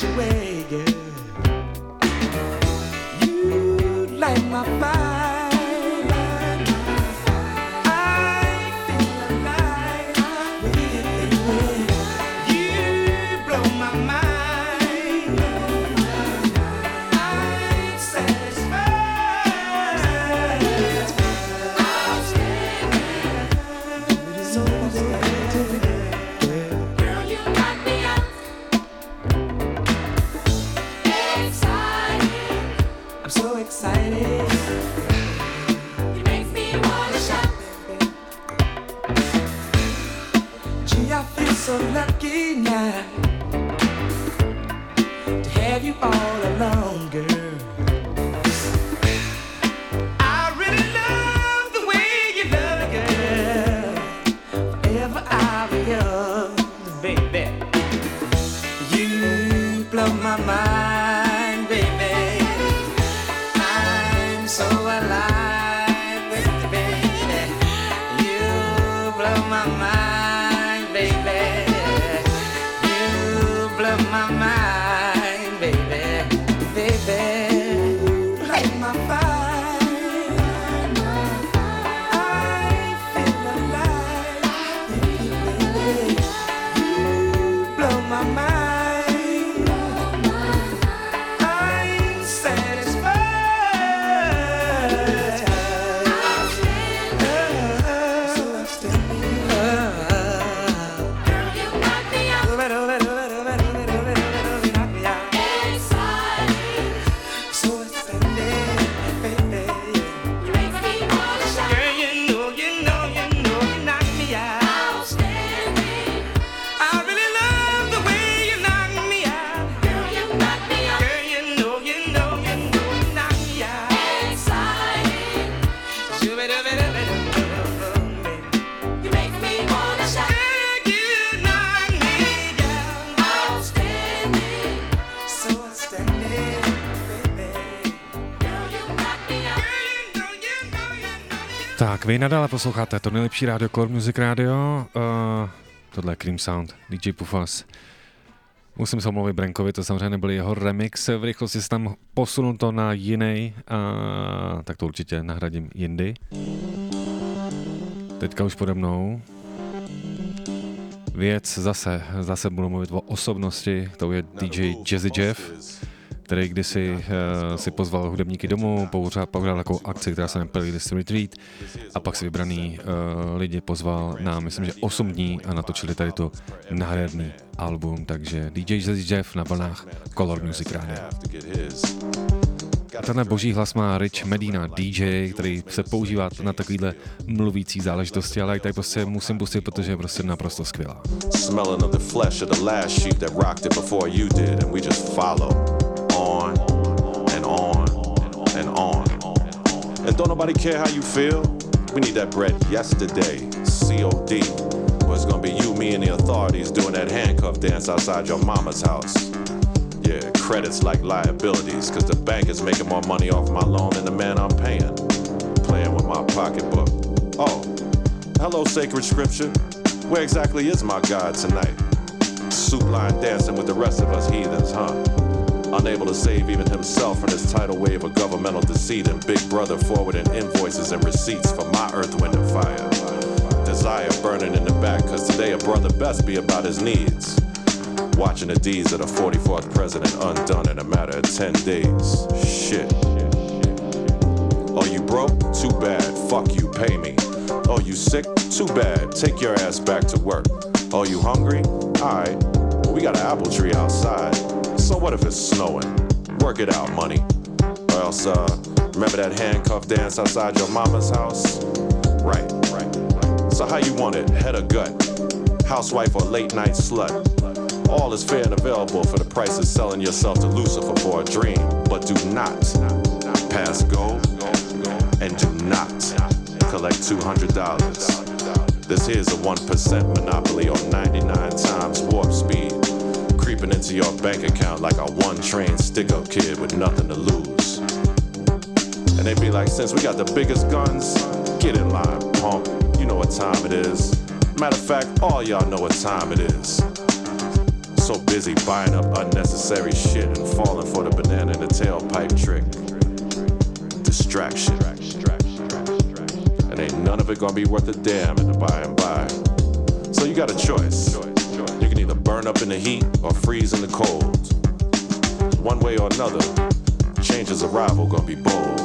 situation vy nadále posloucháte to nejlepší rádio Core Music Radio. Uh, tohle je Cream Sound, DJ Pufas. Musím se omluvit Brankovi, to samozřejmě nebyl jeho remix, v rychlosti se tam posunul to na jiný, uh, tak to určitě nahradím jindy. Teďka už pode mnou. Věc zase, zase budu mluvit o osobnosti, to je DJ Jazzy Jeff, který kdysi uh, si pozval hudebníky domů, pořád pořád takovou akci, která se jmenuje Playlist Retreat a pak si vybraný uh, lidi pozval na, myslím, že 8 dní a natočili tady to nádherný album, takže DJ Jazzy Jeff na vlnách Color Music Radio. A tenhle boží hlas má Rich Medina, DJ, který se používá na takovýhle mluvící záležitosti, ale i tady prostě musím pustit, protože je prostě naprosto skvělá. Smelling of the flesh of the last sheep that rocked it before you did, and we just follow on and on and on. And don't nobody care how you feel. We need that bread yesterday. COD. Or it's gonna be you, me, and the authorities doing that handcuff dance outside your mama's house. Yeah, credits like liabilities, cause the bank is making more money off my loan than the man I'm paying. Playing with my pocketbook. Oh, hello, sacred scripture. Where exactly is my God tonight? Soup line dancing with the rest of us heathens, huh? Unable to save even himself from this tidal wave of governmental deceit and Big Brother forwarding invoices and receipts for my earth, wind, and fire. Desire burning in the back, cause today a brother best be about his needs. Watching the deeds of the 44th president undone in a matter of 10 days. Shit. Oh, you broke? Too bad. Fuck you, pay me. Oh, you sick? Too bad. Take your ass back to work. Oh, you hungry? Alright. We got an apple tree outside. So what if it's snowing? Work it out, money. Or else, uh, remember that handcuff dance outside your mama's house? Right, right, right. So how you want it? Head or gut? Housewife or late night slut? All is fair and available for the price of selling yourself to Lucifer for a dream. But do not pass go and do not collect $200. This here's a 1% monopoly on 99 times warp speed, into your bank account like a one train stick up kid with nothing to lose. And they be like, since we got the biggest guns, get in line, punk. You know what time it is. Matter of fact, all y'all know what time it is. So busy buying up unnecessary shit and falling for the banana in the tailpipe trick. Distraction. And ain't none of it gonna be worth a damn in the by and by. So you got a choice. Either burn up in the heat or freeze in the cold. One way or another, change's arrival gonna be bold.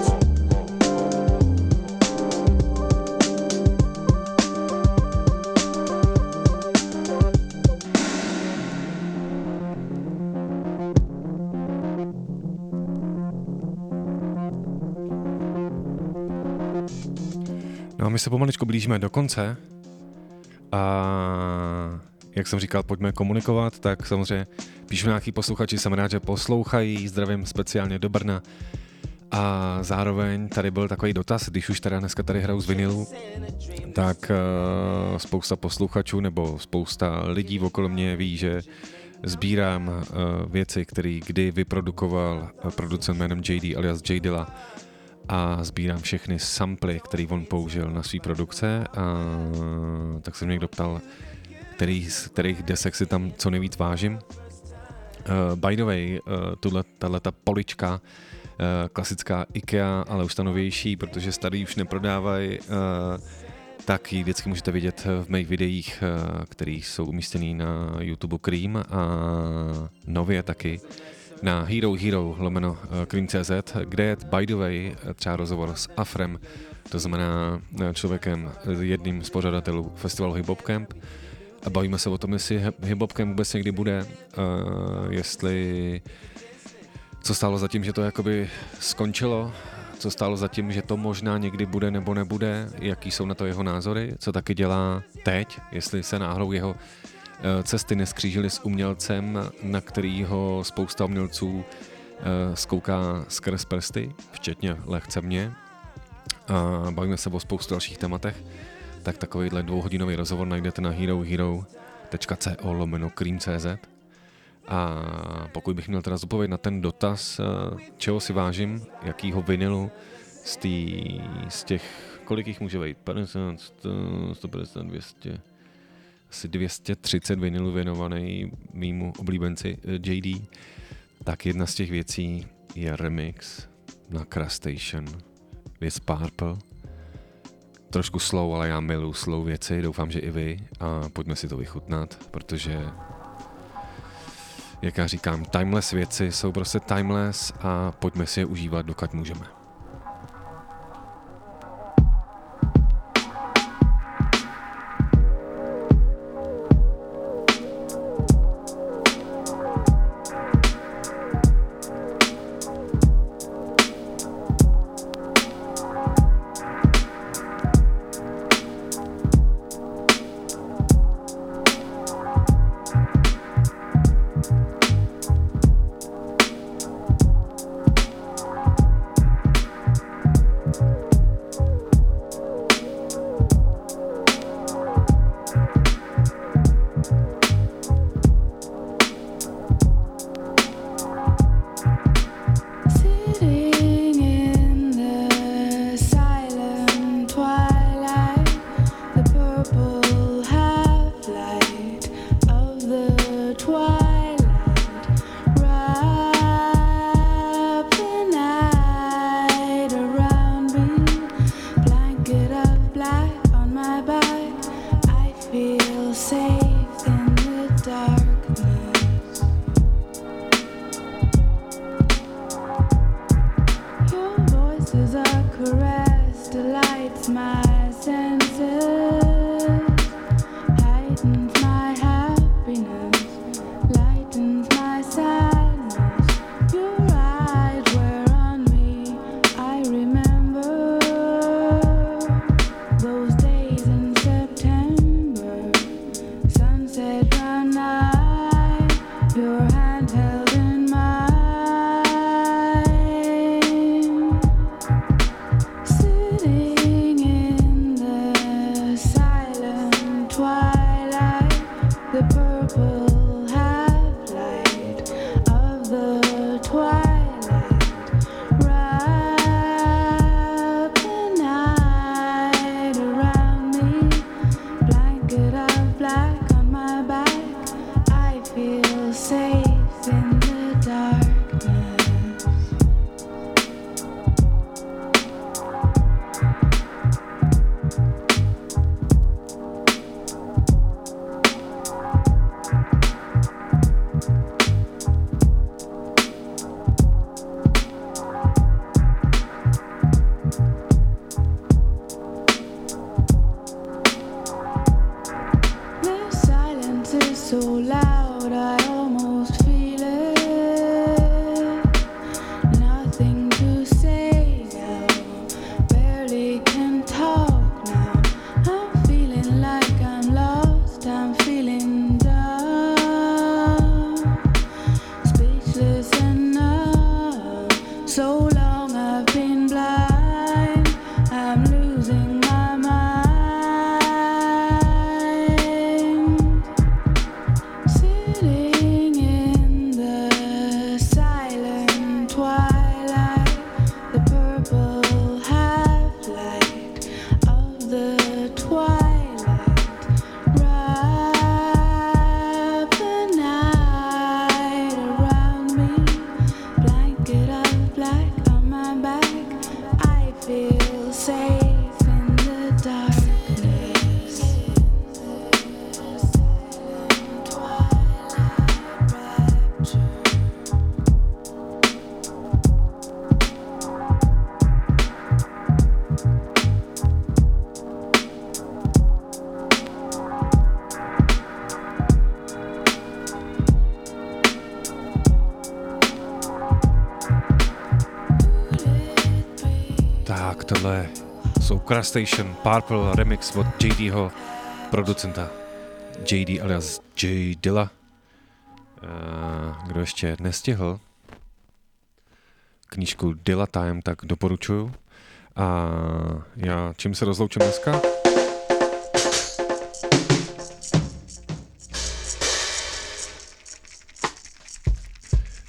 No my se pomaličku blížíme do konce. A jak jsem říkal, pojďme komunikovat, tak samozřejmě píšu nějaký posluchači, jsem rád, že poslouchají, zdravím speciálně do Brna. A zároveň tady byl takový dotaz, když už teda dneska tady hraju z vinilu, tak uh, spousta posluchačů nebo spousta lidí okolo mě ví, že sbírám uh, věci, které kdy vyprodukoval uh, producent jménem JD alias J Dilla a sbírám všechny samply, které on použil na své produkce a tak se mě někdo ptal, který, z kterých desek si tam co nejvíc vážím. Uh, by the way, uh, tuhle, tato polička, uh, klasická IKEA, ale už ta novější, protože starý už neprodávají, uh, tak ji vždycky můžete vidět v mých videích, uh, které jsou umístěný na YouTube Cream a nově taky na Hero Hero lomeno eh, Cream.cz, kde je by the way eh, třeba rozhovor s Afrem, to znamená eh, člověkem, jedním z pořadatelů festivalu Hip Hop Camp. A bavíme se o tom, jestli Hip vůbec někdy bude, uh, jestli co stálo za tím, že to jakoby skončilo, co stálo za tím, že to možná někdy bude nebo nebude, jaký jsou na to jeho názory, co taky dělá teď, jestli se náhodou jeho Eh, cesty neskřížily s umělcem, na kterýho spousta umělců eh, zkouká skrz prsty, včetně lehce mě. A bavíme se o spoustu dalších tématech, tak takovýhle dvouhodinový rozhovor najdete na herohero.co lomeno cream.cz a pokud bych měl teda zodpovědět na ten dotaz, eh, čeho si vážím, jakýho vinilu z, tý, z těch, kolik jich může být, 50, 100, 150, 200, asi 230 vinilů věnovaný mýmu oblíbenci eh, JD, tak jedna z těch věcí je remix na Crash Station věc Purple. Trošku slow, ale já miluji slow věci, doufám, že i vy a pojďme si to vychutnat, protože jak já říkám, timeless věci jsou prostě timeless a pojďme si je užívat, dokud můžeme. I Station Purple remix od JDho producenta. JD alias J Dilla. Uh, kdo ještě nestihl knížku Dilla Time, tak doporučuju. A já čím se rozloučím dneska?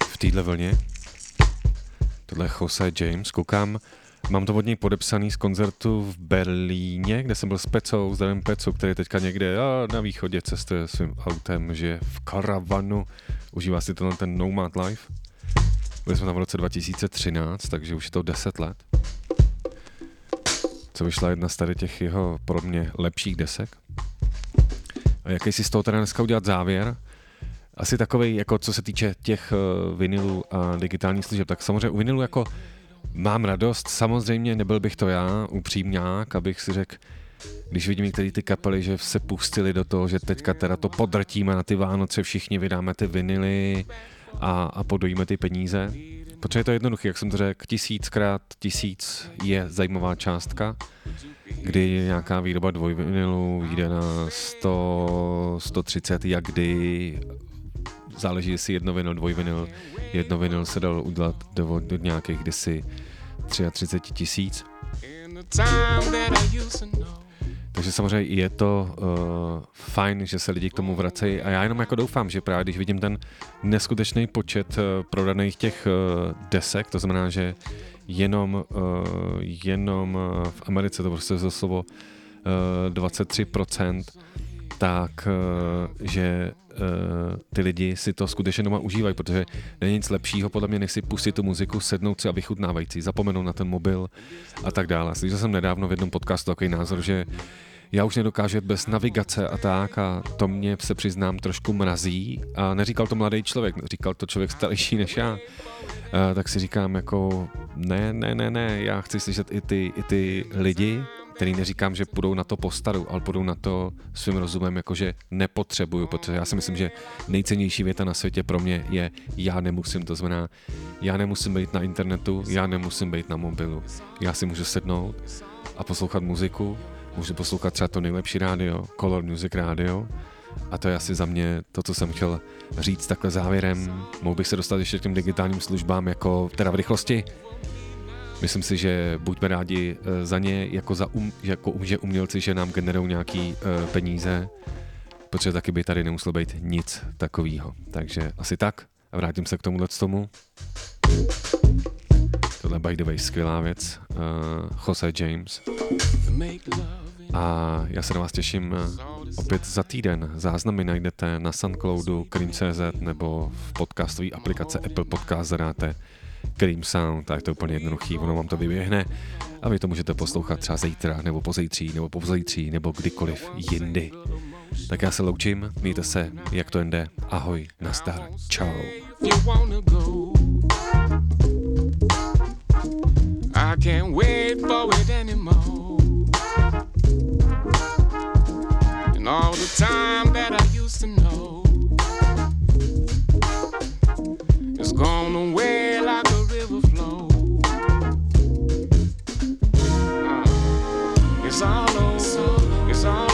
V téhle vlně. Tohle je Jose James, koukám, mám to od něj podepsaný z koncertu v Berlíně, kde jsem byl s Pecou, zdravím Pecu, který teďka někde a na východě cestuje svým autem, že v karavanu, užívá si tenhle ten Nomad Life. Byli jsme tam v roce 2013, takže už je to 10 let. Co vyšla jedna z tady těch jeho pro mě lepších desek. A jaký si z toho teda dneska udělat závěr? Asi takový, jako co se týče těch uh, vinilů a digitálních služeb, tak samozřejmě u vinilu jako mám radost, samozřejmě nebyl bych to já, upřímňák, abych si řekl, když vidím některé ty kapely, že se pustili do toho, že teďka teda to podrtíme na ty Vánoce, všichni vydáme ty vinily a, a podojíme ty peníze. Protože je to jednoduché, jak jsem to řekl, tisíckrát tisíc je zajímavá částka, kdy nějaká výroba dvojvinilu vyjde na 100, 130, jak kdy, záleží, jestli jedno vinyl, dvojvinyl, jedno vinyl se dal udělat do, do nějakých kdysi 33 tisíc. Takže samozřejmě je to uh, fajn, že se lidi k tomu vracejí a já jenom jako doufám, že právě když vidím ten neskutečný počet uh, prodaných těch uh, desek, to znamená, že jenom, uh, jenom v Americe to prostě za slovo uh, 23%, tak uh, že uh, ty lidi si to skutečně doma užívají, protože není nic lepšího podle mě, než si pustit tu muziku, sednout si a vychutnávající, zapomenout na ten mobil a tak dále. Slyšel jsem nedávno v jednom podcastu takový názor, že já už nedokážu bez navigace a tak a to mě se přiznám trošku mrazí a neříkal to mladý člověk, říkal to člověk starší než já. Uh, tak si říkám jako ne, ne, ne, ne, já chci slyšet i ty, i ty lidi, který neříkám, že půjdou na to po staru, ale půjdou na to svým rozumem, jakože nepotřebuju, protože já si myslím, že nejcennější věta na světě pro mě je já nemusím, to znamená, já nemusím být na internetu, já nemusím být na mobilu, já si můžu sednout a poslouchat muziku, můžu poslouchat třeba to nejlepší rádio, Color Music Radio, a to je asi za mě to, co jsem chtěl říct takhle závěrem. Mohl bych se dostat ještě k těm digitálním službám, jako teda v rychlosti. Myslím si, že buďme rádi eh, za ně, jako, za um, jako že umělci, že nám generují nějaký uh, peníze, protože taky by tady nemuselo být nic takového. Takže asi tak a vrátím se k tomuhle tomu. Tohle by the way skvělá věc. Uh, Jose James. A já se na vás těším eh, opět za týden. Záznamy najdete na Soundcloudu Cream.cz nebo v podcastové aplikace Apple Podcast zadáte Cream Sound, tak to je úplně jednoduchý, ono vám to vyběhne a vy to můžete poslouchat třeba zítra, nebo pozítří, nebo pozítří, nebo kdykoliv jindy. Tak já se loučím, mějte se, jak to jde, ahoj, nastar, čau. I can't wait for it anymore. And all the time that I used to know is gone away like It's all over. It's all